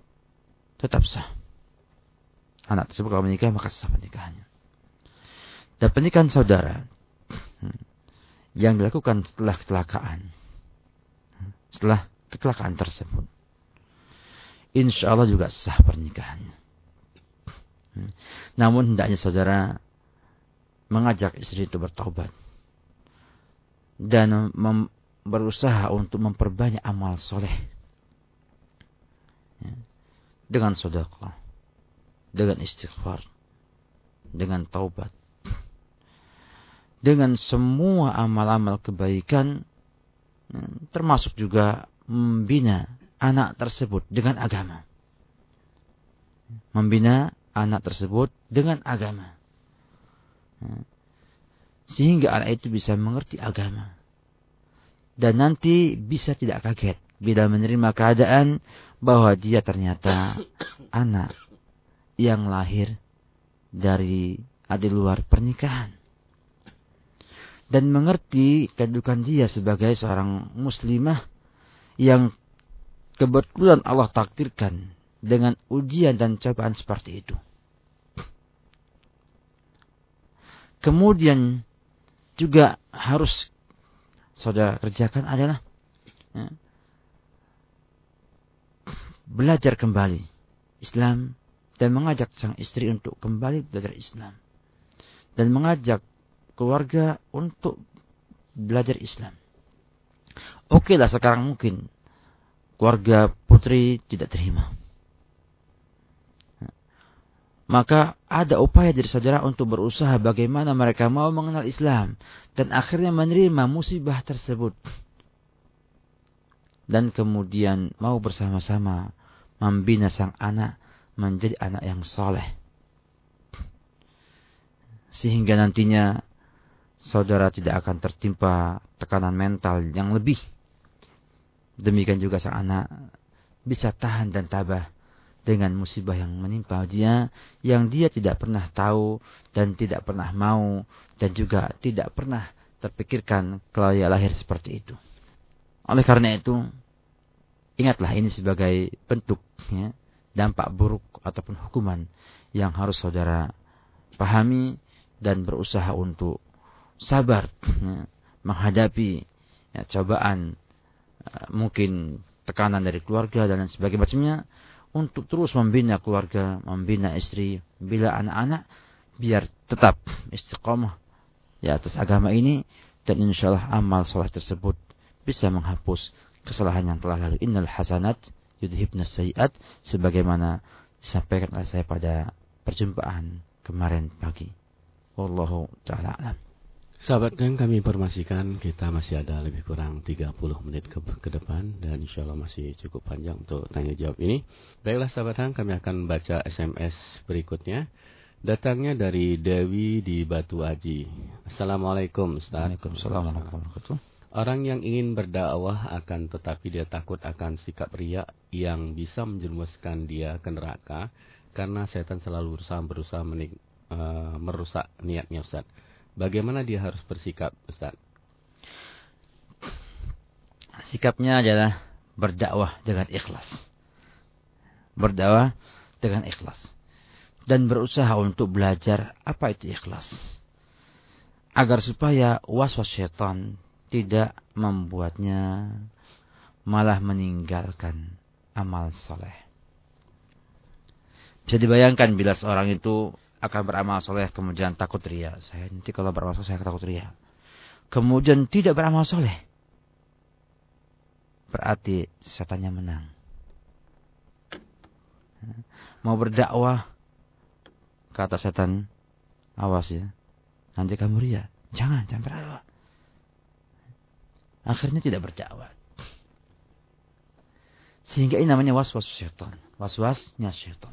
tetap sah. Anak tersebut kalau menikah maka sah pernikahannya. Dan pernikahan saudara *clears throat* yang dilakukan setelah kecelakaan, setelah kecelakaan tersebut, insya Allah juga sah pernikahannya. *clears throat* Namun hendaknya saudara mengajak istri itu bertobat dan berusaha untuk memperbanyak amal soleh Dengan sedekah, dengan istighfar, dengan taubat, dengan semua amal-amal kebaikan, termasuk juga membina anak tersebut dengan agama. Membina anak tersebut dengan agama. Sehingga anak itu bisa mengerti agama. Dan nanti bisa tidak kaget bila menerima keadaan bahwa dia ternyata *coughs* anak yang lahir dari di luar pernikahan dan mengerti kedudukan dia sebagai seorang muslimah yang kebetulan Allah takdirkan dengan ujian dan cobaan seperti itu. Kemudian juga harus saudara kerjakan adalah ya, belajar kembali Islam dan mengajak sang istri untuk kembali belajar Islam dan mengajak keluarga untuk belajar Islam. Oke lah sekarang mungkin keluarga putri tidak terima. Maka ada upaya dari saudara untuk berusaha bagaimana mereka mau mengenal Islam dan akhirnya menerima musibah tersebut. Dan kemudian mau bersama-sama membina sang anak menjadi anak yang soleh. Sehingga nantinya saudara tidak akan tertimpa tekanan mental yang lebih. Demikian juga sang anak bisa tahan dan tabah dengan musibah yang menimpa dia yang dia tidak pernah tahu dan tidak pernah mau dan juga tidak pernah terpikirkan kalau ia lahir seperti itu. Oleh karena itu, ingatlah ini sebagai bentuk ya, dampak buruk ataupun hukuman yang harus saudara pahami dan berusaha untuk sabar ya, menghadapi ya, cobaan uh, mungkin tekanan dari keluarga dan sebagainya macamnya untuk terus membina keluarga, membina istri, membina anak-anak biar tetap istiqomah di atas agama ini dan insya Allah amal soleh tersebut bisa menghapus kesalahan yang telah lalu. Innal hasanat yudhibna sayiat sebagaimana disampaikan oleh saya pada perjumpaan kemarin pagi. Wallahu taala alam. Sahabat yang kami informasikan kita masih ada lebih kurang 30 menit ke, ke depan dan insya Allah masih cukup panjang untuk tanya jawab ini. Baiklah sahabat yang kami akan baca SMS berikutnya. Datangnya dari Dewi di Batu Aji. Assalamualaikum Ustaz. Waalaikumsalam warahmatullahi wabarakatuh. Orang yang ingin berdakwah akan tetapi dia takut akan sikap riak yang bisa menjerumuskan dia ke neraka karena setan selalu berusaha berusaha menik, uh, merusak niatnya Ustaz. Bagaimana dia harus bersikap, Ustaz? Sikapnya adalah berdakwah dengan ikhlas. Berdakwah dengan ikhlas. Dan berusaha untuk belajar apa itu ikhlas. Agar supaya was-was syaitan tidak membuatnya malah meninggalkan amal soleh. Bisa dibayangkan bila seorang itu akan beramal soleh kemudian takut ria. Saya nanti kalau beramal soleh saya takut ria. Kemudian tidak beramal soleh. Berarti setannya menang. Mau berdakwah kata setan awas ya. Nanti kamu ria. Jangan, jangan berdakwah. Akhirnya tidak berdakwah. Sehingga ini namanya was-was syaitan. Was-wasnya syaitan.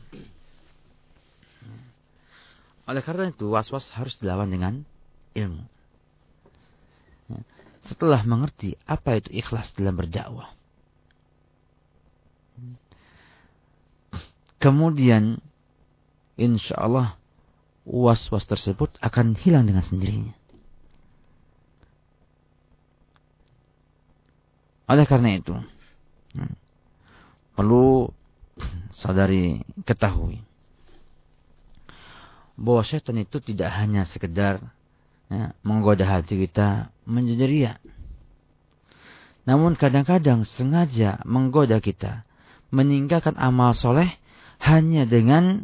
Oleh karena itu, was-was harus dilawan dengan ilmu. Setelah mengerti apa itu ikhlas dalam berdakwah. Kemudian, insya Allah, was-was tersebut akan hilang dengan sendirinya. Oleh karena itu, ya, perlu saudari ketahui bahwa setan itu tidak hanya sekedar ya, menggoda hati kita menjadi ria. Namun kadang-kadang sengaja menggoda kita meninggalkan amal soleh hanya dengan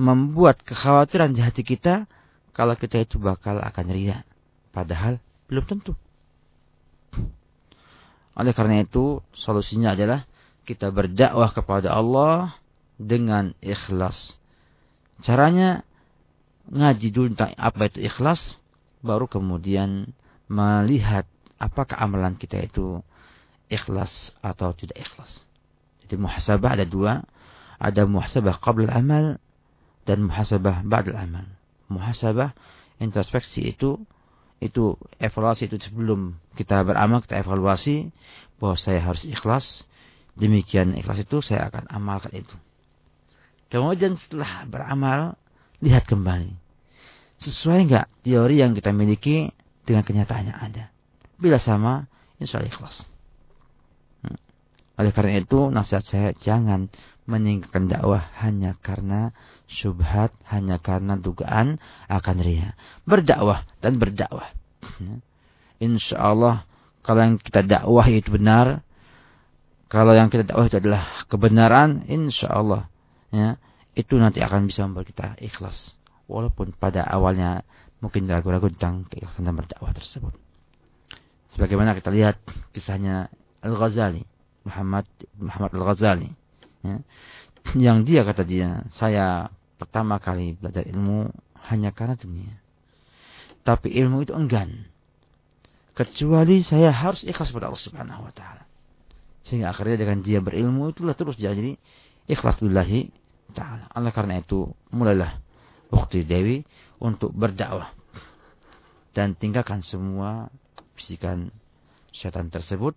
membuat kekhawatiran di hati kita kalau kita itu bakal akan ria. Padahal belum tentu. Oleh karena itu, solusinya adalah kita berdakwah kepada Allah dengan ikhlas Caranya ngaji dulu tentang apa itu ikhlas, baru kemudian melihat apakah amalan kita itu ikhlas atau tidak ikhlas. Jadi muhasabah ada dua, ada muhasabah qabla amal dan muhasabah ba'da amal. Muhasabah introspeksi itu itu evaluasi itu sebelum kita beramal kita evaluasi bahwa saya harus ikhlas. Demikian ikhlas itu saya akan amalkan itu. Kemudian setelah beramal, lihat kembali. Sesuai nggak teori yang kita miliki dengan kenyataannya ada. Bila sama, insya Allah ikhlas. Hmm. Oleh karena itu, nasihat saya jangan meninggalkan dakwah hanya karena syubhat, hanya karena dugaan akan ria. Berdakwah dan berdakwah. Hmm. Insya Allah, kalau yang kita dakwah itu benar, kalau yang kita dakwah itu adalah kebenaran, insya Allah ya, itu nanti akan bisa membuat kita ikhlas. Walaupun pada awalnya mungkin ragu-ragu tentang keikhlasan dan berdakwah tersebut. Sebagaimana kita lihat kisahnya Al-Ghazali, Muhammad Muhammad Al-Ghazali. Ya. Yang dia kata dia, saya pertama kali belajar ilmu hanya karena dunia. Tapi ilmu itu enggan. Kecuali saya harus ikhlas pada Allah Subhanahu wa taala. Sehingga akhirnya dengan dia berilmu itulah terus jadi ikhlas lillahi ta'ala. Oleh karena itu mulailah Ukti Dewi untuk berdakwah dan tinggalkan semua bisikan syaitan tersebut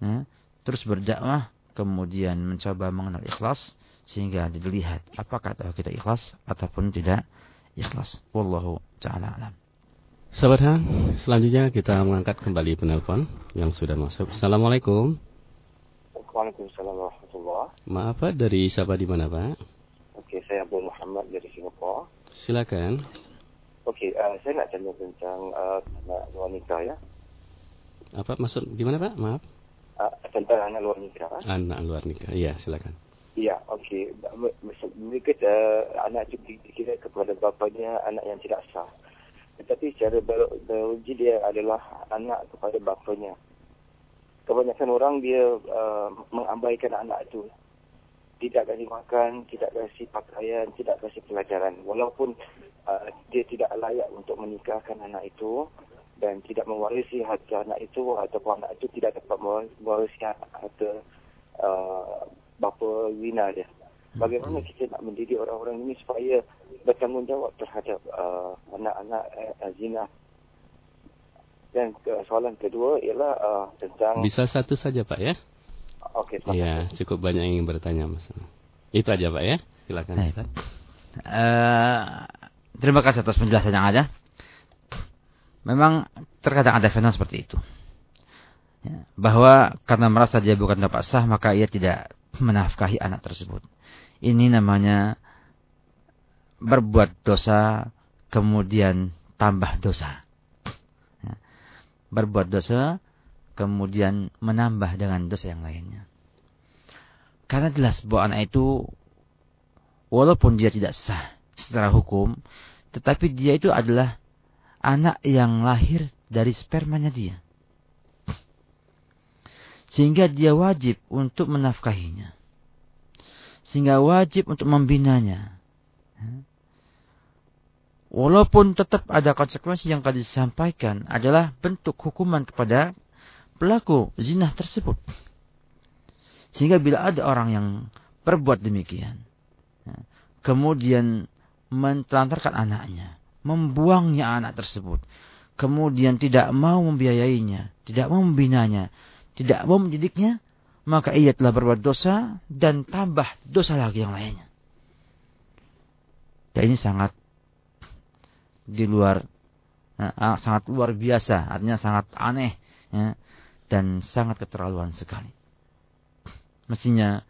ya, terus berdakwah kemudian mencoba mengenal ikhlas sehingga dilihat apakah kita ikhlas ataupun tidak ikhlas wallahu taala alam Sahabat Han, selanjutnya kita mengangkat kembali penelpon yang sudah masuk. Assalamualaikum. Waalaikumsalam warahmatullahi Maaf Pak, dari siapa di mana Pak? Oke, saya Abu Muhammad dari Singapura. Silakan. Oke, uh, saya nak tanya tentang uh, nikah ya. Apa maksud gimana Pak? Maaf. Uh, tentang anak luar nikah. Anak luar nikah. Iya, silakan. Iya, okey. Mereka uh, anak itu dikira kepada bapanya anak yang tidak sah. Tetapi secara biologi dia adalah anak kepada bapanya. Kebanyakan orang dia uh, mengabaikan anak itu. Tidak kasih makan, tidak kasih pakaian, tidak kasih pelajaran. Walaupun uh, dia tidak layak untuk menikahkan anak itu dan tidak mewarisi harta anak itu ataupun anak itu tidak dapat mewarisi harta uh, bapa zina dia. Bagaimana kita nak mendidik orang-orang ini supaya bertanggungjawab terhadap uh, anak-anak uh, zina? Dan ke, soalan kedua ialah uh, tentang... Bisa satu saja Pak ya? Okey, Ya, cukup banyak yang ingin bertanya Mas. Itu aja Pak ya, silakan. Uh, terima kasih atas penjelasan yang ada. Memang terkadang ada fenomena seperti itu. Ya, bahwa karena merasa dia bukan dapat sah, maka ia tidak menafkahi anak tersebut. Ini namanya berbuat dosa kemudian tambah dosa. Ya. Berbuat dosa kemudian menambah dengan dosa yang lainnya. Karena jelas bahwa anak itu walaupun dia tidak sah secara hukum, tetapi dia itu adalah anak yang lahir dari spermanya dia. Sehingga dia wajib untuk menafkahinya. Sehingga wajib untuk membinanya. Walaupun tetap ada konsekuensi yang tadi disampaikan adalah bentuk hukuman kepada pelaku zina tersebut. Sehingga bila ada orang yang berbuat demikian, kemudian mentelantarkan anaknya, membuangnya anak tersebut, kemudian tidak mau membiayainya, tidak mau membinanya, tidak mau mendidiknya, maka ia telah berbuat dosa dan tambah dosa lagi yang lainnya. Dan ini sangat di luar nah, sangat luar biasa, artinya sangat aneh ya, dan sangat keterlaluan sekali. Mestinya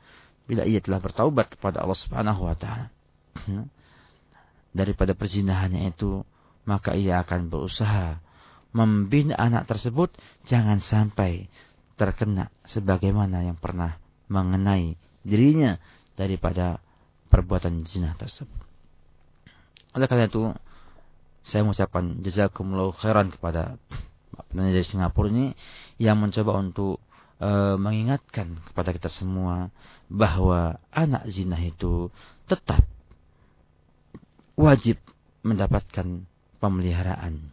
bila ia telah bertaubat kepada Allah Subhanahu wa taala daripada perzinahannya itu, maka ia akan berusaha membina anak tersebut jangan sampai terkena sebagaimana yang pernah mengenai dirinya daripada perbuatan zina tersebut. Oleh karena itu, saya mengucapkan jazakumullah khairan kepada penanya dari Singapura ini yang mencoba untuk e, mengingatkan kepada kita semua bahwa anak zina itu tetap wajib mendapatkan pemeliharaan,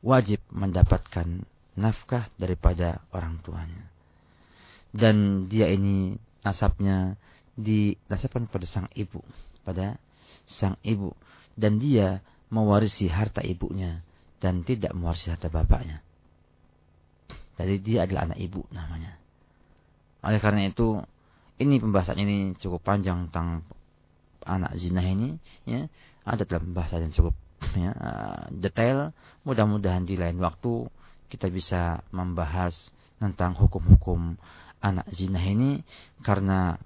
wajib mendapatkan nafkah daripada orang tuanya. Dan dia ini nasabnya dinasabkan pada sang ibu, pada sang ibu dan dia mewarisi harta ibunya dan tidak mewarisi harta bapaknya. Jadi dia adalah anak ibu namanya. Oleh karena itu, ini pembahasan ini cukup panjang tentang anak zina ini, ya. Ada dalam pembahasan yang cukup ya, detail. Mudah-mudahan di lain waktu kita bisa membahas tentang hukum-hukum anak zina ini karena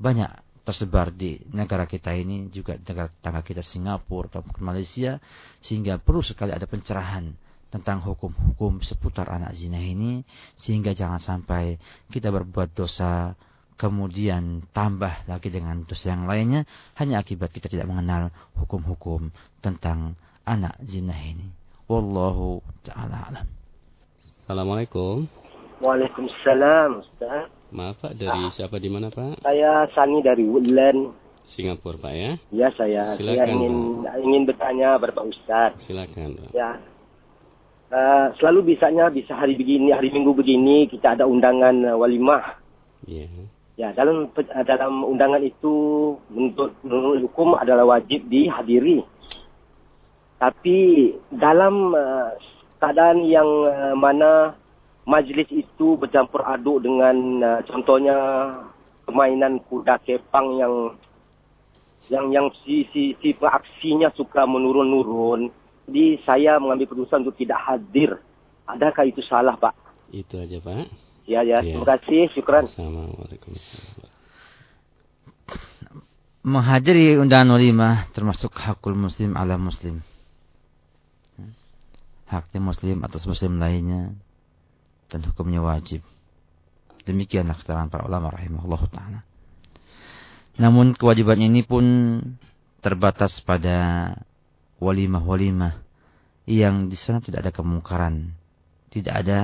banyak tersebar di negara kita ini juga negara tetangga kita Singapura atau Malaysia sehingga perlu sekali ada pencerahan tentang hukum-hukum seputar anak zina ini sehingga jangan sampai kita berbuat dosa kemudian tambah lagi dengan dosa yang lainnya hanya akibat kita tidak mengenal hukum-hukum tentang anak zina ini wallahu taala alam Assalamualaikum. Waalaikumsalam, Ustaz. Maaf Pak, dari siapa di mana Pak? Saya Sani dari Woodland. Singapura Pak ya? Ya saya. Silakan, saya ingin ingin bertanya Bapak Ustaz. Silakan Pak. Ya. Uh, selalu bisanya bisa hari begini, hari Minggu begini kita ada undangan uh, walimah. Iya. Ya, dalam uh, dalam undangan itu menurut, menurut hukum adalah wajib dihadiri. Tapi dalam uh, keadaan yang uh, mana majlis itu bercampur aduk dengan uh, contohnya permainan kuda kepang yang yang yang si si si aksinya suka menurun-nurun. Jadi saya mengambil keputusan untuk tidak hadir. Adakah itu salah, Pak? Itu aja, Pak. Ya, ya. Ya. Terima kasih. Syukran. Assalamualaikum. Menghadiri undangan walimah termasuk hakul muslim ala muslim. Haknya muslim atas muslim lainnya dan hukumnya wajib. Demikianlah keterangan para ulama rahimahullah ta'ala. Namun kewajiban ini pun terbatas pada walimah-walimah yang di sana tidak ada kemungkaran, tidak ada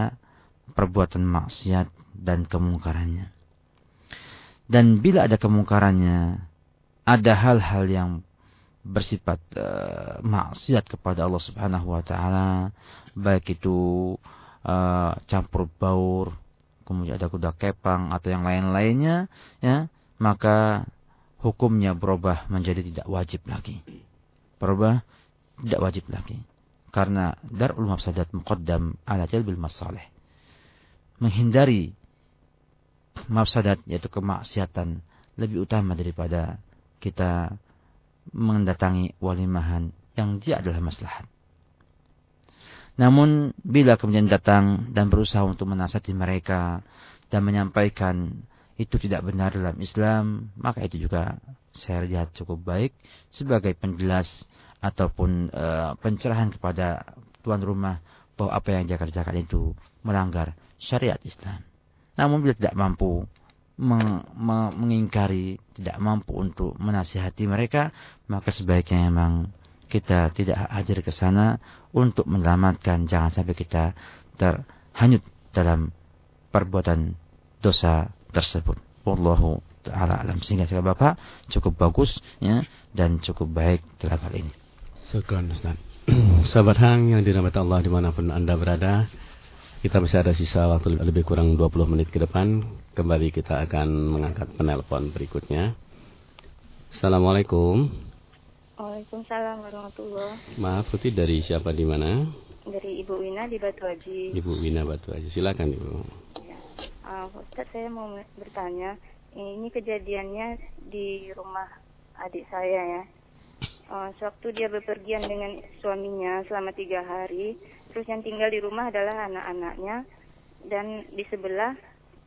perbuatan maksiat dan kemungkarannya. Dan bila ada kemungkarannya, ada hal-hal yang bersifat uh, maksiat kepada Allah Subhanahu wa taala, baik itu uh, campur baur, kemudian ada kuda kepang atau yang lain-lainnya, ya, maka hukumnya berubah menjadi tidak wajib lagi. Berubah tidak wajib lagi. Karena darul mafsadat muqaddam ala jalbil masalih. Menghindari mafsadat yaitu kemaksiatan lebih utama daripada kita mendatangi walimahan yang dia adalah maslahat. Namun bila kemudian datang dan berusaha untuk menasihati mereka dan menyampaikan itu tidak benar dalam Islam, maka itu juga saya lihat cukup baik sebagai penjelas ataupun uh, pencerahan kepada tuan rumah bahwa apa yang dia kerjakan itu melanggar syariat Islam. Namun bila tidak mampu meng, meng, mengingkari, tidak mampu untuk menasihati mereka, maka sebaiknya memang kita tidak hadir ke sana untuk menyelamatkan jangan sampai kita terhanyut dalam perbuatan dosa tersebut. Wallahu taala alam sehingga saya Bapak cukup bagus ya dan cukup baik dalam hal ini. Syukran Ustaz. *clears throat* Sahabat Hang yang dirahmati Allah di mana pun Anda berada, kita masih ada sisa waktu lebih kurang 20 menit ke depan. Kembali kita akan mengangkat penelpon berikutnya. Assalamualaikum. Waalaikumsalam warahmatullahi Maaf Putih dari siapa di mana? Dari Ibu Wina di Batu Haji. Ibu Wina Batu Haji. Silakan Ibu. Ya. Uh, Ustaz saya mau bertanya, ini kejadiannya di rumah adik saya ya. Uh, sewaktu dia bepergian dengan suaminya selama tiga hari, terus yang tinggal di rumah adalah anak-anaknya dan di sebelah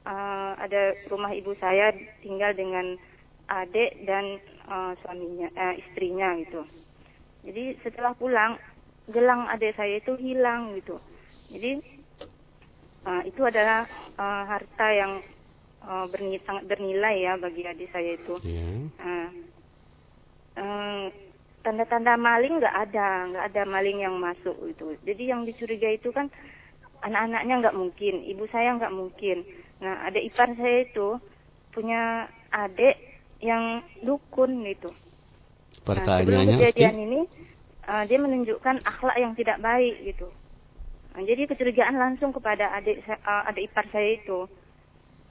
uh, ada rumah ibu saya tinggal dengan adik dan uh, suaminya, uh, istrinya gitu. Jadi setelah pulang, gelang adik saya itu hilang gitu. Jadi uh, itu adalah uh, harta yang uh, bernilai, sangat bernilai ya bagi adik saya itu. Yeah. Uh, uh, tanda-tanda maling nggak ada, nggak ada maling yang masuk itu. Jadi yang dicurigai itu kan anak-anaknya nggak mungkin, ibu saya nggak mungkin. Nah, ada ipar saya itu punya adik yang dukun gitu. Nah, sebelum kejadian ini uh, dia menunjukkan akhlak yang tidak baik gitu. Nah, jadi kecurigaan langsung kepada adik uh, adik ipar saya itu.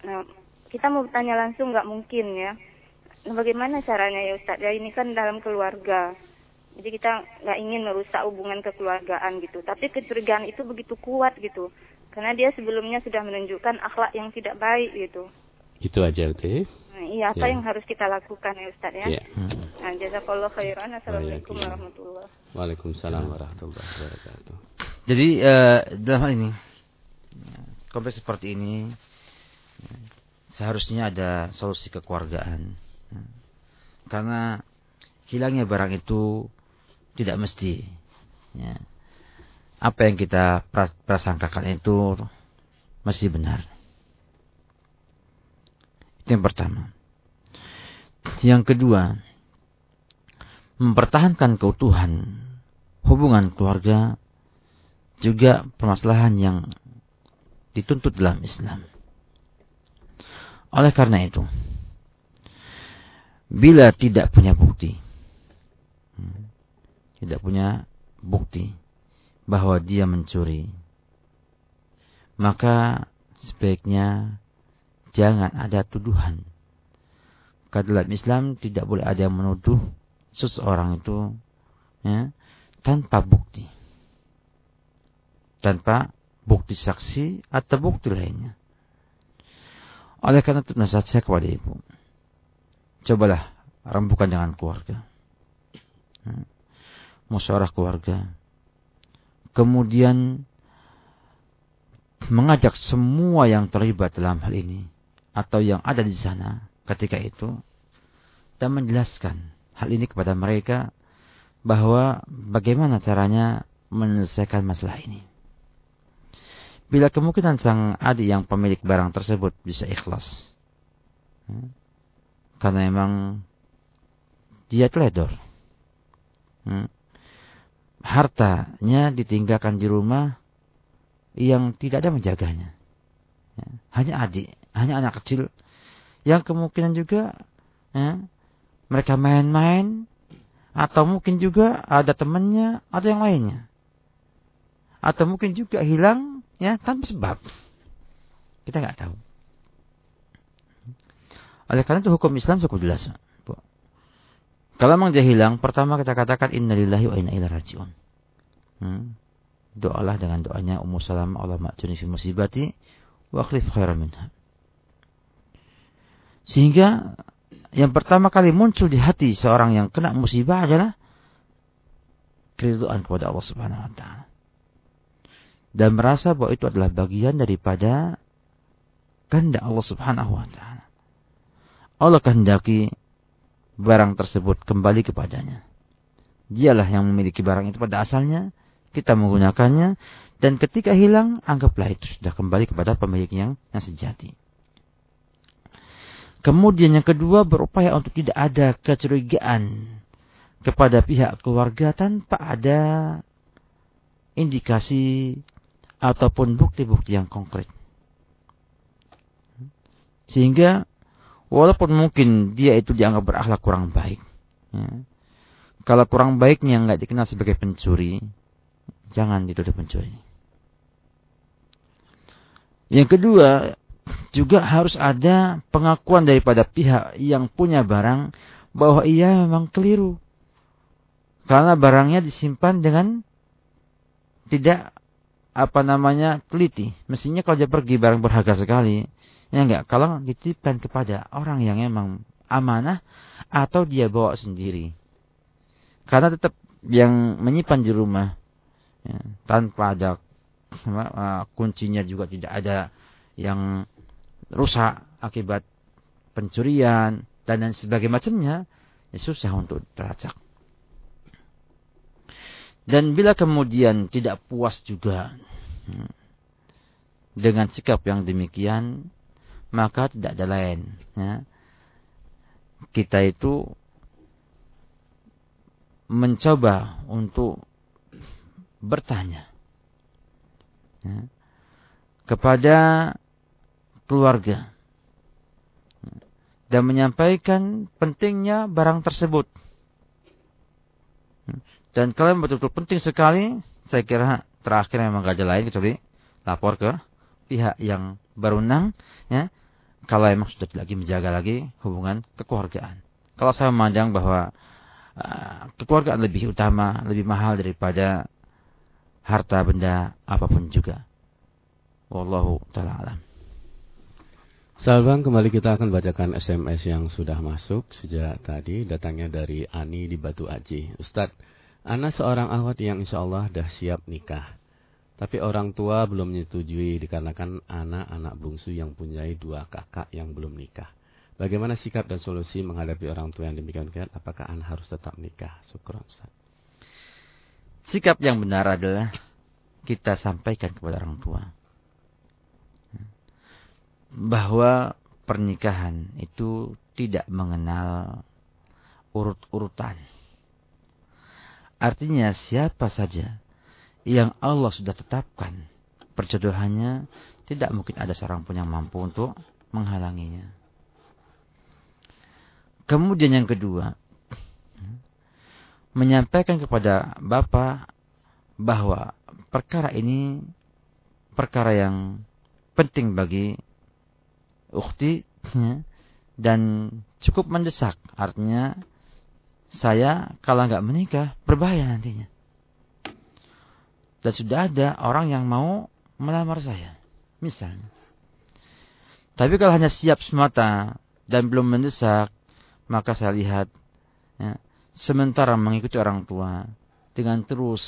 Nah, kita mau bertanya langsung nggak mungkin ya. Bagaimana caranya ya Ustaz? Ya ini kan dalam keluarga. Jadi kita nggak ingin merusak hubungan kekeluargaan gitu. Tapi kecurigaan itu begitu kuat gitu. Karena dia sebelumnya sudah menunjukkan akhlak yang tidak baik gitu. Itu aja Uti. Nah, iya apa Ya. yang harus kita lakukan ya Ustaz ya? Ya. Nah, jazakallah khairan. Assalamualaikum Waalaikumsalam. warahmatullahi Waalaikumsalam warahmatullahi wabarakatuh. Jadi eh, dalam hal ini kompleks seperti ini ya, seharusnya ada solusi kekeluargaan. Karena hilangnya barang itu tidak mesti. Ya. Apa yang kita pra- prasangkakan itu masih benar. Itu yang pertama. Yang kedua, mempertahankan keutuhan hubungan keluarga juga permasalahan yang dituntut dalam Islam. Oleh karena itu, bila tidak punya bukti, hmm, tidak punya bukti bahwa dia mencuri, maka sebaiknya jangan ada tuduhan. Dalam Islam tidak boleh ada yang menuduh seseorang itu ya, tanpa bukti. Tanpa bukti saksi atau bukti lainnya. Oleh karena itu nasihat saya kepada ibu. Cobalah rembukan dengan keluarga. Ya. Musyawarah keluarga. Kemudian mengajak semua yang terlibat dalam hal ini atau yang ada di sana ketika itu dan menjelaskan hal ini kepada mereka bahwa bagaimana caranya menyelesaikan masalah ini. Bila kemungkinan sang adik yang pemilik barang tersebut bisa ikhlas. Karena memang dia teledor. Ya, hartanya ditinggalkan di rumah yang tidak ada menjaganya. Ya, hanya adik, hanya anak kecil yang kemungkinan juga ya, mereka main-main atau mungkin juga ada temannya atau yang lainnya. Atau mungkin juga hilang ya tanpa sebab. Kita nggak tahu. Oleh karena itu hukum Islam cukup jelas. Kalau memang dia hilang, pertama kita katakan innalillahi wa inna ilaihi rajiun. Hmm. Doalah dengan doanya Ummu Salam Allah ma'juni fi musibati wa akhlif khairan minha. Sehingga yang pertama kali muncul di hati seorang yang kena musibah adalah keriduan kepada Allah Subhanahu wa taala dan merasa bahwa itu adalah bagian daripada kehendak Allah Subhanahu wa taala. Allah kehendaki barang tersebut kembali kepadanya. Dialah yang memiliki barang itu pada asalnya, kita menggunakannya dan ketika hilang anggaplah itu sudah kembali kepada pemilik yang, yang sejati. Kemudian yang kedua berupaya untuk tidak ada kecurigaan kepada pihak keluarga tanpa ada indikasi ataupun bukti-bukti yang konkret. Sehingga walaupun mungkin dia itu dianggap berakhlak kurang baik, ya, kalau kurang baiknya nggak dikenal sebagai pencuri, jangan dituduh pencuri. Yang kedua, juga harus ada pengakuan daripada pihak yang punya barang bahwa ia memang keliru. Karena barangnya disimpan dengan tidak apa namanya teliti. Mestinya kalau dia pergi barang berharga sekali, ya enggak. Kalau dititipkan kepada orang yang emang amanah atau dia bawa sendiri. Karena tetap yang menyimpan di rumah ya, tanpa ada uh, kuncinya juga tidak ada yang rusak akibat pencurian dan dan sebagainya macamnya ya susah untuk teracak. Dan bila kemudian tidak puas juga hmm, dengan sikap yang demikian, maka tidak ada lain. Ya. Kita itu mencoba untuk bertanya ya, kepada keluarga dan menyampaikan pentingnya barang tersebut. Dan kalau betul-betul penting sekali, saya kira terakhir memang gak ada lain kecuali lapor ke pihak yang berwenang, ya. Kalau memang sudah lagi menjaga lagi hubungan kekeluargaan. Kalau saya memandang bahwa uh, kekeluargaan lebih utama, lebih mahal daripada harta benda apa pun juga. Wallahu taala alam. Salbang, kembali kita akan bacakan SMS yang sudah masuk sejak tadi. Datangnya dari Ani di Batu Aji. Ustadz, Ana seorang awat yang insya Allah dah siap nikah. Tapi orang tua belum menyetujui dikarenakan anak-anak bungsu yang punya dua kakak yang belum nikah. Bagaimana sikap dan solusi menghadapi orang tua yang demikian? Apakah Ana harus tetap nikah? Syukur Ustaz. Sikap yang benar adalah kita sampaikan kepada orang tua. Bahwa pernikahan itu tidak mengenal urut-urutan Artinya siapa saja yang Allah sudah tetapkan perjodohannya tidak mungkin ada seorang pun yang mampu untuk menghalanginya. Kemudian yang kedua, menyampaikan kepada Bapak bahwa perkara ini perkara yang penting bagi ukti ya, dan cukup mendesak. Artinya saya kalau nggak menikah berbahaya nantinya. Dan sudah ada orang yang mau melamar saya, misalnya. Tapi kalau hanya siap semata dan belum mendesak, maka saya lihat ya, sementara mengikuti orang tua dengan terus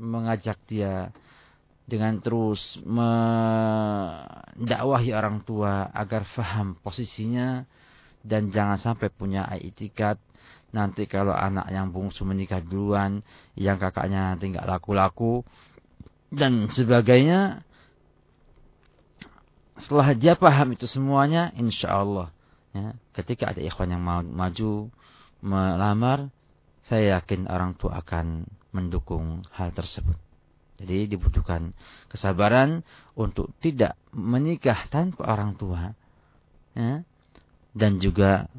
mengajak dia dengan terus mendakwahi orang tua agar faham posisinya dan jangan sampai punya itikat nanti kalau anak yang bungsu menikah duluan yang kakaknya nanti nggak laku-laku dan sebagainya setelah dia paham itu semuanya insya Allah Ya, ketika ada ikhwan yang mau maju melamar, saya yakin orang tua akan mendukung hal tersebut. Jadi dibutuhkan kesabaran untuk tidak menikah tanpa orang tua, ya, dan juga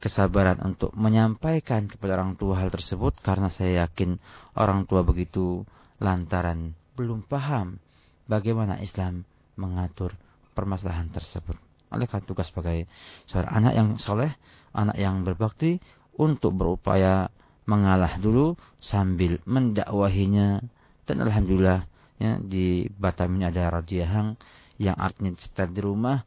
kesabaran untuk menyampaikan kepada orang tua hal tersebut karena saya yakin orang tua begitu lantaran belum paham bagaimana Islam mengatur permasalahan tersebut. Oleh karena tugas sebagai seorang anak yang soleh, anak yang berbakti untuk berupaya mengalah dulu sambil mendakwahinya. Dan alhamdulillah ya di Batam ini ada radio hang yang artinya setel di rumah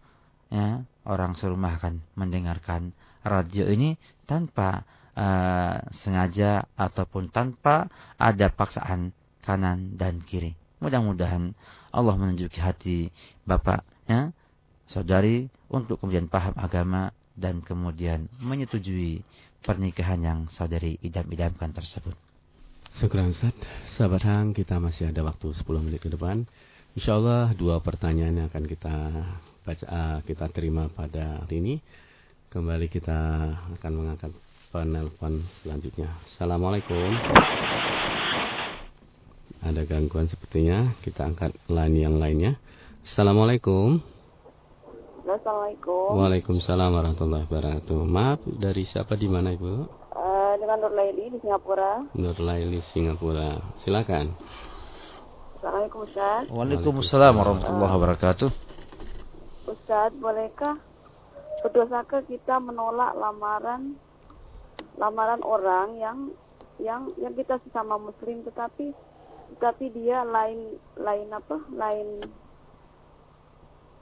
ya orang serumah akan mendengarkan radio ini tanpa uh, sengaja ataupun tanpa ada paksaan kanan dan kiri. Mudah-mudahan Allah menunjuki hati Bapak ya saudari untuk kemudian paham agama dan kemudian menyetujui pernikahan yang saudari idam-idamkan tersebut. Syukur Ustaz. Sahabat Hang, kita masih ada waktu 10 menit ke depan. Insya Allah dua pertanyaan yang akan kita baca, uh, kita terima pada hari ini. Kembali kita akan mengangkat penelpon selanjutnya. Assalamualaikum. Ada gangguan sepertinya. Kita angkat line yang lainnya. Assalamualaikum. Assalamualaikum. Waalaikumsalam warahmatullahi wabarakatuh. Maaf, dari siapa di mana Ibu? Uh, dengan Nur Laili di Singapura. Nur Laili Singapura. Silakan. Assalamualaikum Ustaz. Waalaikumsalam warahmatullahi wabarakatuh. Ustaz, bolehkah berdosakah kita menolak lamaran lamaran orang yang yang yang kita sesama muslim tetapi tetapi dia lain lain apa? lain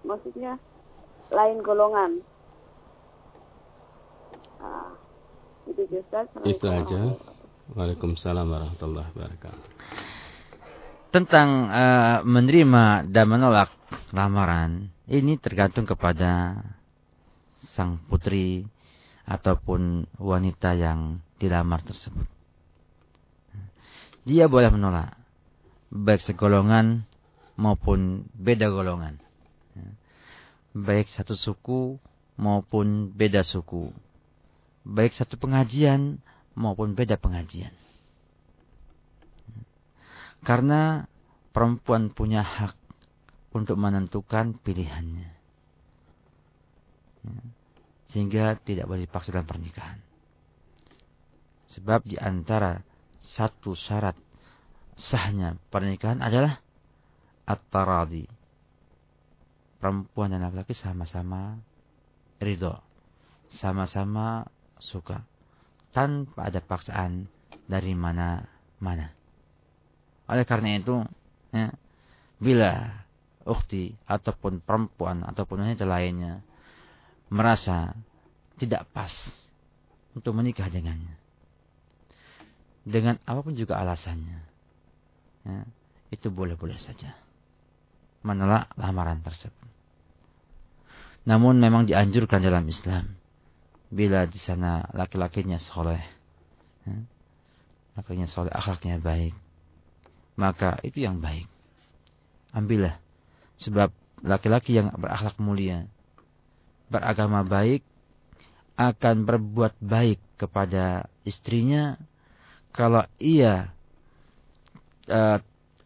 maksudnya lain golongan. Nah, itu Ustaz. Itu aja. Waalaikumsalam warahmatullahi wabarakatuh. Tentang uh, menerima dan menolak lamaran, ini tergantung kepada sang putri ataupun wanita yang dilamar tersebut. Dia boleh menolak, baik segolongan maupun beda golongan baik satu suku maupun beda suku, baik satu pengajian maupun beda pengajian. Karena perempuan punya hak untuk menentukan pilihannya. Sehingga tidak boleh dipaksa dalam pernikahan. Sebab di antara satu syarat sahnya pernikahan adalah at-taradi perempuan dan laki-laki sama-sama ridho. Sama-sama suka. Tanpa ada paksaan dari mana-mana. Oleh karena itu, ya, bila ukti ataupun perempuan ataupun wanita lainnya merasa tidak pas untuk menikah dengannya. Dengan apa pun juga alasannya. Ya, itu boleh-boleh saja menolak lamaran tersebut. Namun memang dianjurkan dalam Islam bila di sana laki-lakinya soleh, ya, lakinya soleh, akhlaknya baik, maka itu yang baik. Ambillah, sebab laki-laki yang berakhlak mulia, beragama baik, akan berbuat baik kepada istrinya kalau ia uh,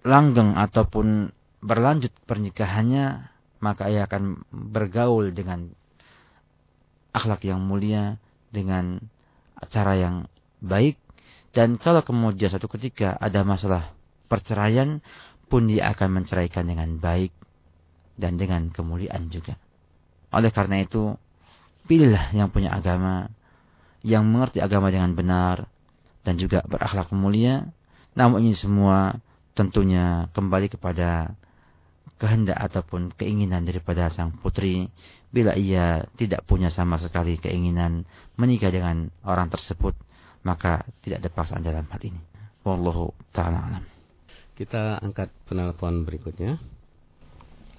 langgeng ataupun berlanjut pernikahannya maka ia akan bergaul dengan akhlak yang mulia, dengan cara yang baik, dan kalau kemudian satu ketika ada masalah perceraian, pun dia akan menceraikan dengan baik dan dengan kemuliaan juga. Oleh karena itu, pilihlah yang punya agama, yang mengerti agama dengan benar, dan juga berakhlak mulia. Namun ini semua tentunya kembali kepada kehendak ataupun keinginan daripada sang putri. Bila ia tidak punya sama sekali keinginan menikah dengan orang tersebut maka tidak ada paksaan dalam hal ini. Wallahu taala alam. Kita angkat penelpon berikutnya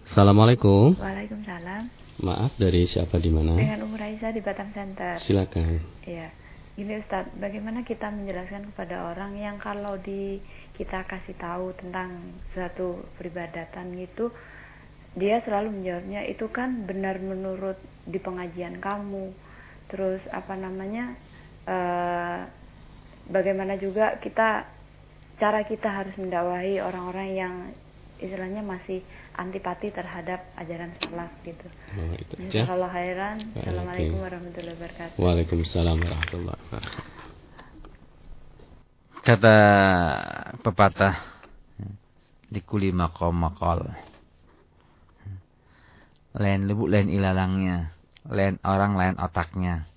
Assalamualaikum Waalaikumsalam Maaf dari siapa di mana? Dengan Umur Aisyah di Batam Center. Silakan. Iya. Ini Ustaz, bagaimana kita menjelaskan kepada orang yang kalau di kita kasih tahu tentang suatu peribadatan gitu dia selalu menjawabnya itu kan benar menurut di pengajian kamu terus apa namanya uh, bagaimana juga kita cara kita harus mendakwahi orang-orang yang istilahnya masih antipati terhadap ajaran salaf gitu. Oh, itu Kalau khairan. Assalamualaikum warahmatullahi wabarakatuh. Waalaikumsalam warahmatullahi wabarakatuh. Kata pepatah di kuli makom makol lain lebu lain ilalangnya. Lain orang lain otaknya.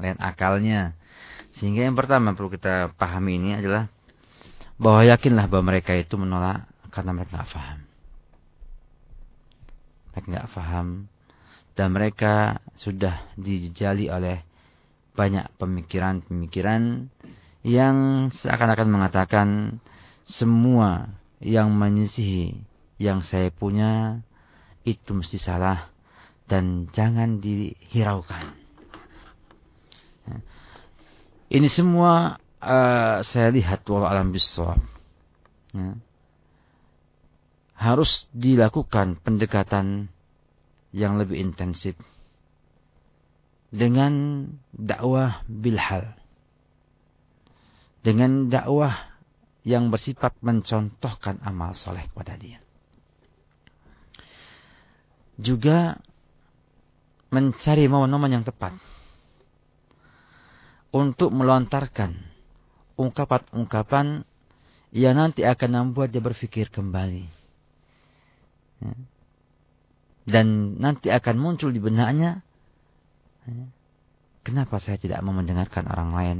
Lain akalnya. Sehingga yang pertama perlu kita pahami ini adalah bahwa yakinlah bahwa mereka itu menolak karena mereka nggak paham mereka nggak paham dan mereka sudah dijali oleh banyak pemikiran-pemikiran yang seakan-akan mengatakan semua yang menyisihi yang saya punya itu mesti salah dan jangan dihiraukan. Ini semua uh, saya lihat walau alam bisawab. Ya. Harus dilakukan pendekatan yang lebih intensif dengan dakwah bilhal dengan dakwah yang bersifat mencontohkan amal soleh kepada dia. Juga mencari momen-momen yang tepat untuk melontarkan ungkapan-ungkapan yang nanti akan membuat dia berpikir kembali. Dan nanti akan muncul di benaknya, ya, kenapa saya tidak mau mendengarkan orang lain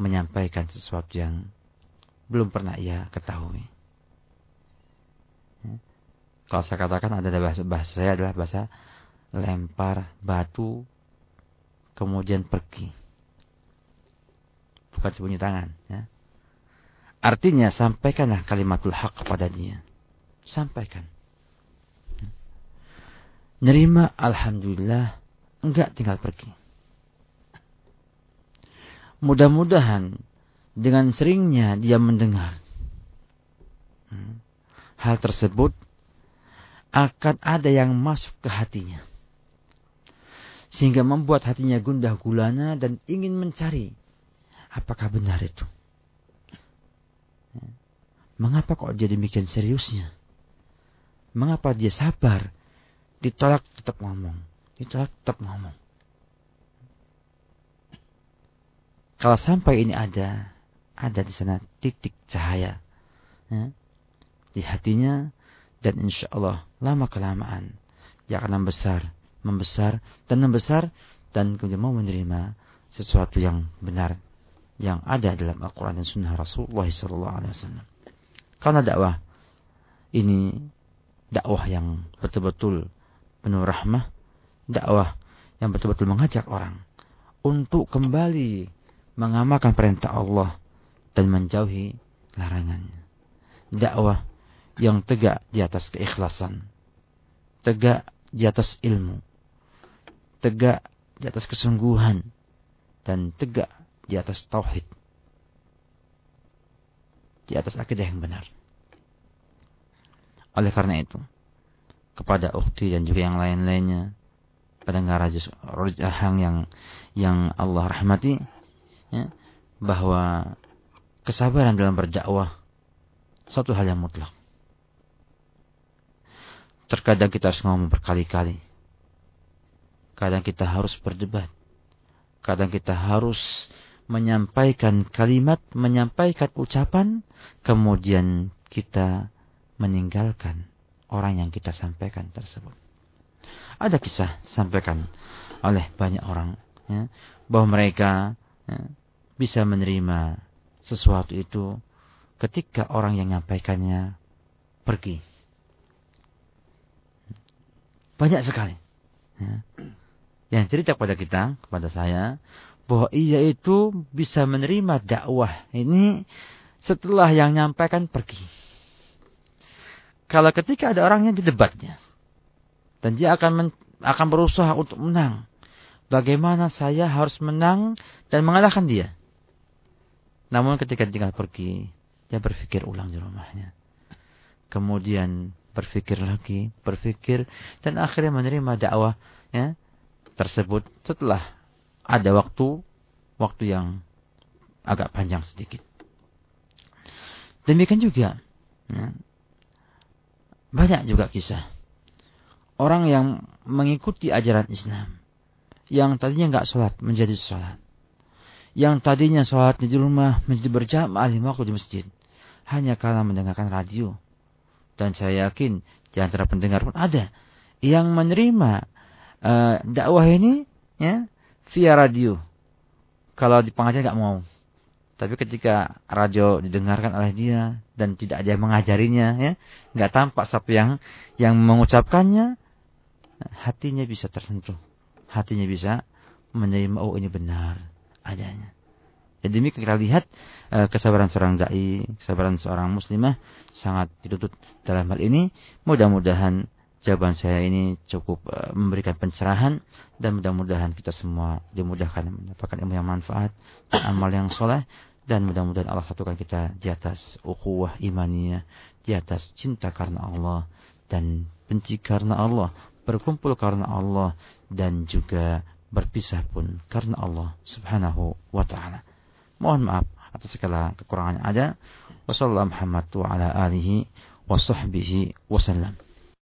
menyampaikan sesuatu yang belum pernah ia ketahui. Kalau saya katakan ada bahasa, bahasa saya adalah bahasa lempar batu kemudian pergi. Bukan sembunyi tangan. Ya. Artinya sampaikanlah kalimatul hak kepada dia. Sampaikan. Nerima Alhamdulillah. Enggak tinggal pergi. Mudah-mudahan dengan seringnya dia mendengar hmm, hal tersebut akan ada yang masuk ke hatinya. Sehingga membuat hatinya gundah gulana dan ingin mencari apakah benar itu. Hmm, mengapa kok dia demikian seriusnya? Mengapa dia sabar? Ditolak tetap ngomong. Ditolak tetap ngomong. Kalau sampai ini ada, ada di sana titik cahaya ya, di hatinya dan insya Allah lama kelamaan dia akan membesar, membesar dan membesar dan kemudian mau menerima sesuatu yang benar yang ada dalam Al-Quran dan Sunnah Rasulullah SAW. Karena dakwah ini dakwah yang betul-betul penuh rahmah, dakwah yang betul-betul mengajak orang untuk kembali mengamalkan perintah Allah dan menjauhi larangannya. Dakwah yang tegak di atas keikhlasan, tegak di atas ilmu, tegak di atas kesungguhan, dan tegak di atas tauhid. Di atas akidah yang benar. Oleh karena itu, kepada ukti dan juga yang lain-lainnya, pendengar rajahang yang yang Allah rahmati, ya, bahwa kesabaran dalam berdakwah satu hal yang mutlak. Terkadang kita harus ngomong berkali-kali. Kadang kita harus berdebat. Kadang kita harus menyampaikan kalimat, menyampaikan ucapan, kemudian kita meninggalkan orang yang kita sampaikan tersebut. Ada kisah sampaikan oleh banyak orang ya, bahwa mereka ya, bisa menerima sesuatu itu ketika orang yang menyampaikannya pergi. Banyak sekali. Ya. Yang cerita kepada kita, kepada saya, bahwa ia itu bisa menerima dakwah ini setelah yang nyampaikan pergi. Kalau ketika ada orang yang di debatnya, dan dia akan men, akan berusaha untuk menang, bagaimana saya harus menang dan mengalahkan dia. Namun ketika tinggal pergi, dia berpikir ulang di rumahnya. Kemudian berpikir lagi, berpikir dan akhirnya menerima dakwah ya tersebut setelah ada waktu waktu yang agak panjang sedikit. Demikian juga ya, banyak juga kisah orang yang mengikuti ajaran Islam yang tadinya nggak sholat menjadi sholat yang tadinya sholat di rumah menjadi berjamaah lima waktu di masjid hanya karena mendengarkan radio dan saya yakin di antara pendengar pun ada yang menerima uh, dakwah ini ya via radio. Kalau di pengajian nggak mau. Tapi ketika radio didengarkan oleh dia dan tidak ada yang mengajarinya, ya, nggak tampak siapa yang yang mengucapkannya, hatinya bisa tersentuh, hatinya bisa menerima oh ini benar adanya. Jadi demi kita lihat uh, kesabaran seorang dai, kesabaran seorang muslimah sangat dituntut dalam hal ini. Mudah-mudahan jawaban saya ini cukup uh, memberikan pencerahan dan mudah-mudahan kita semua dimudahkan mendapatkan ilmu yang manfaat amal yang soleh dan mudah-mudahan Allah satukan kita di atas ukhuwah imaniyah, di atas cinta karena Allah dan benci karena Allah, berkumpul karena Allah dan juga berpisah pun karena Allah Subhanahu wa taala. Mohon maaf atas segala kekurangan yang ada. Wassalamualaikum warahmatullahi wabarakatuh.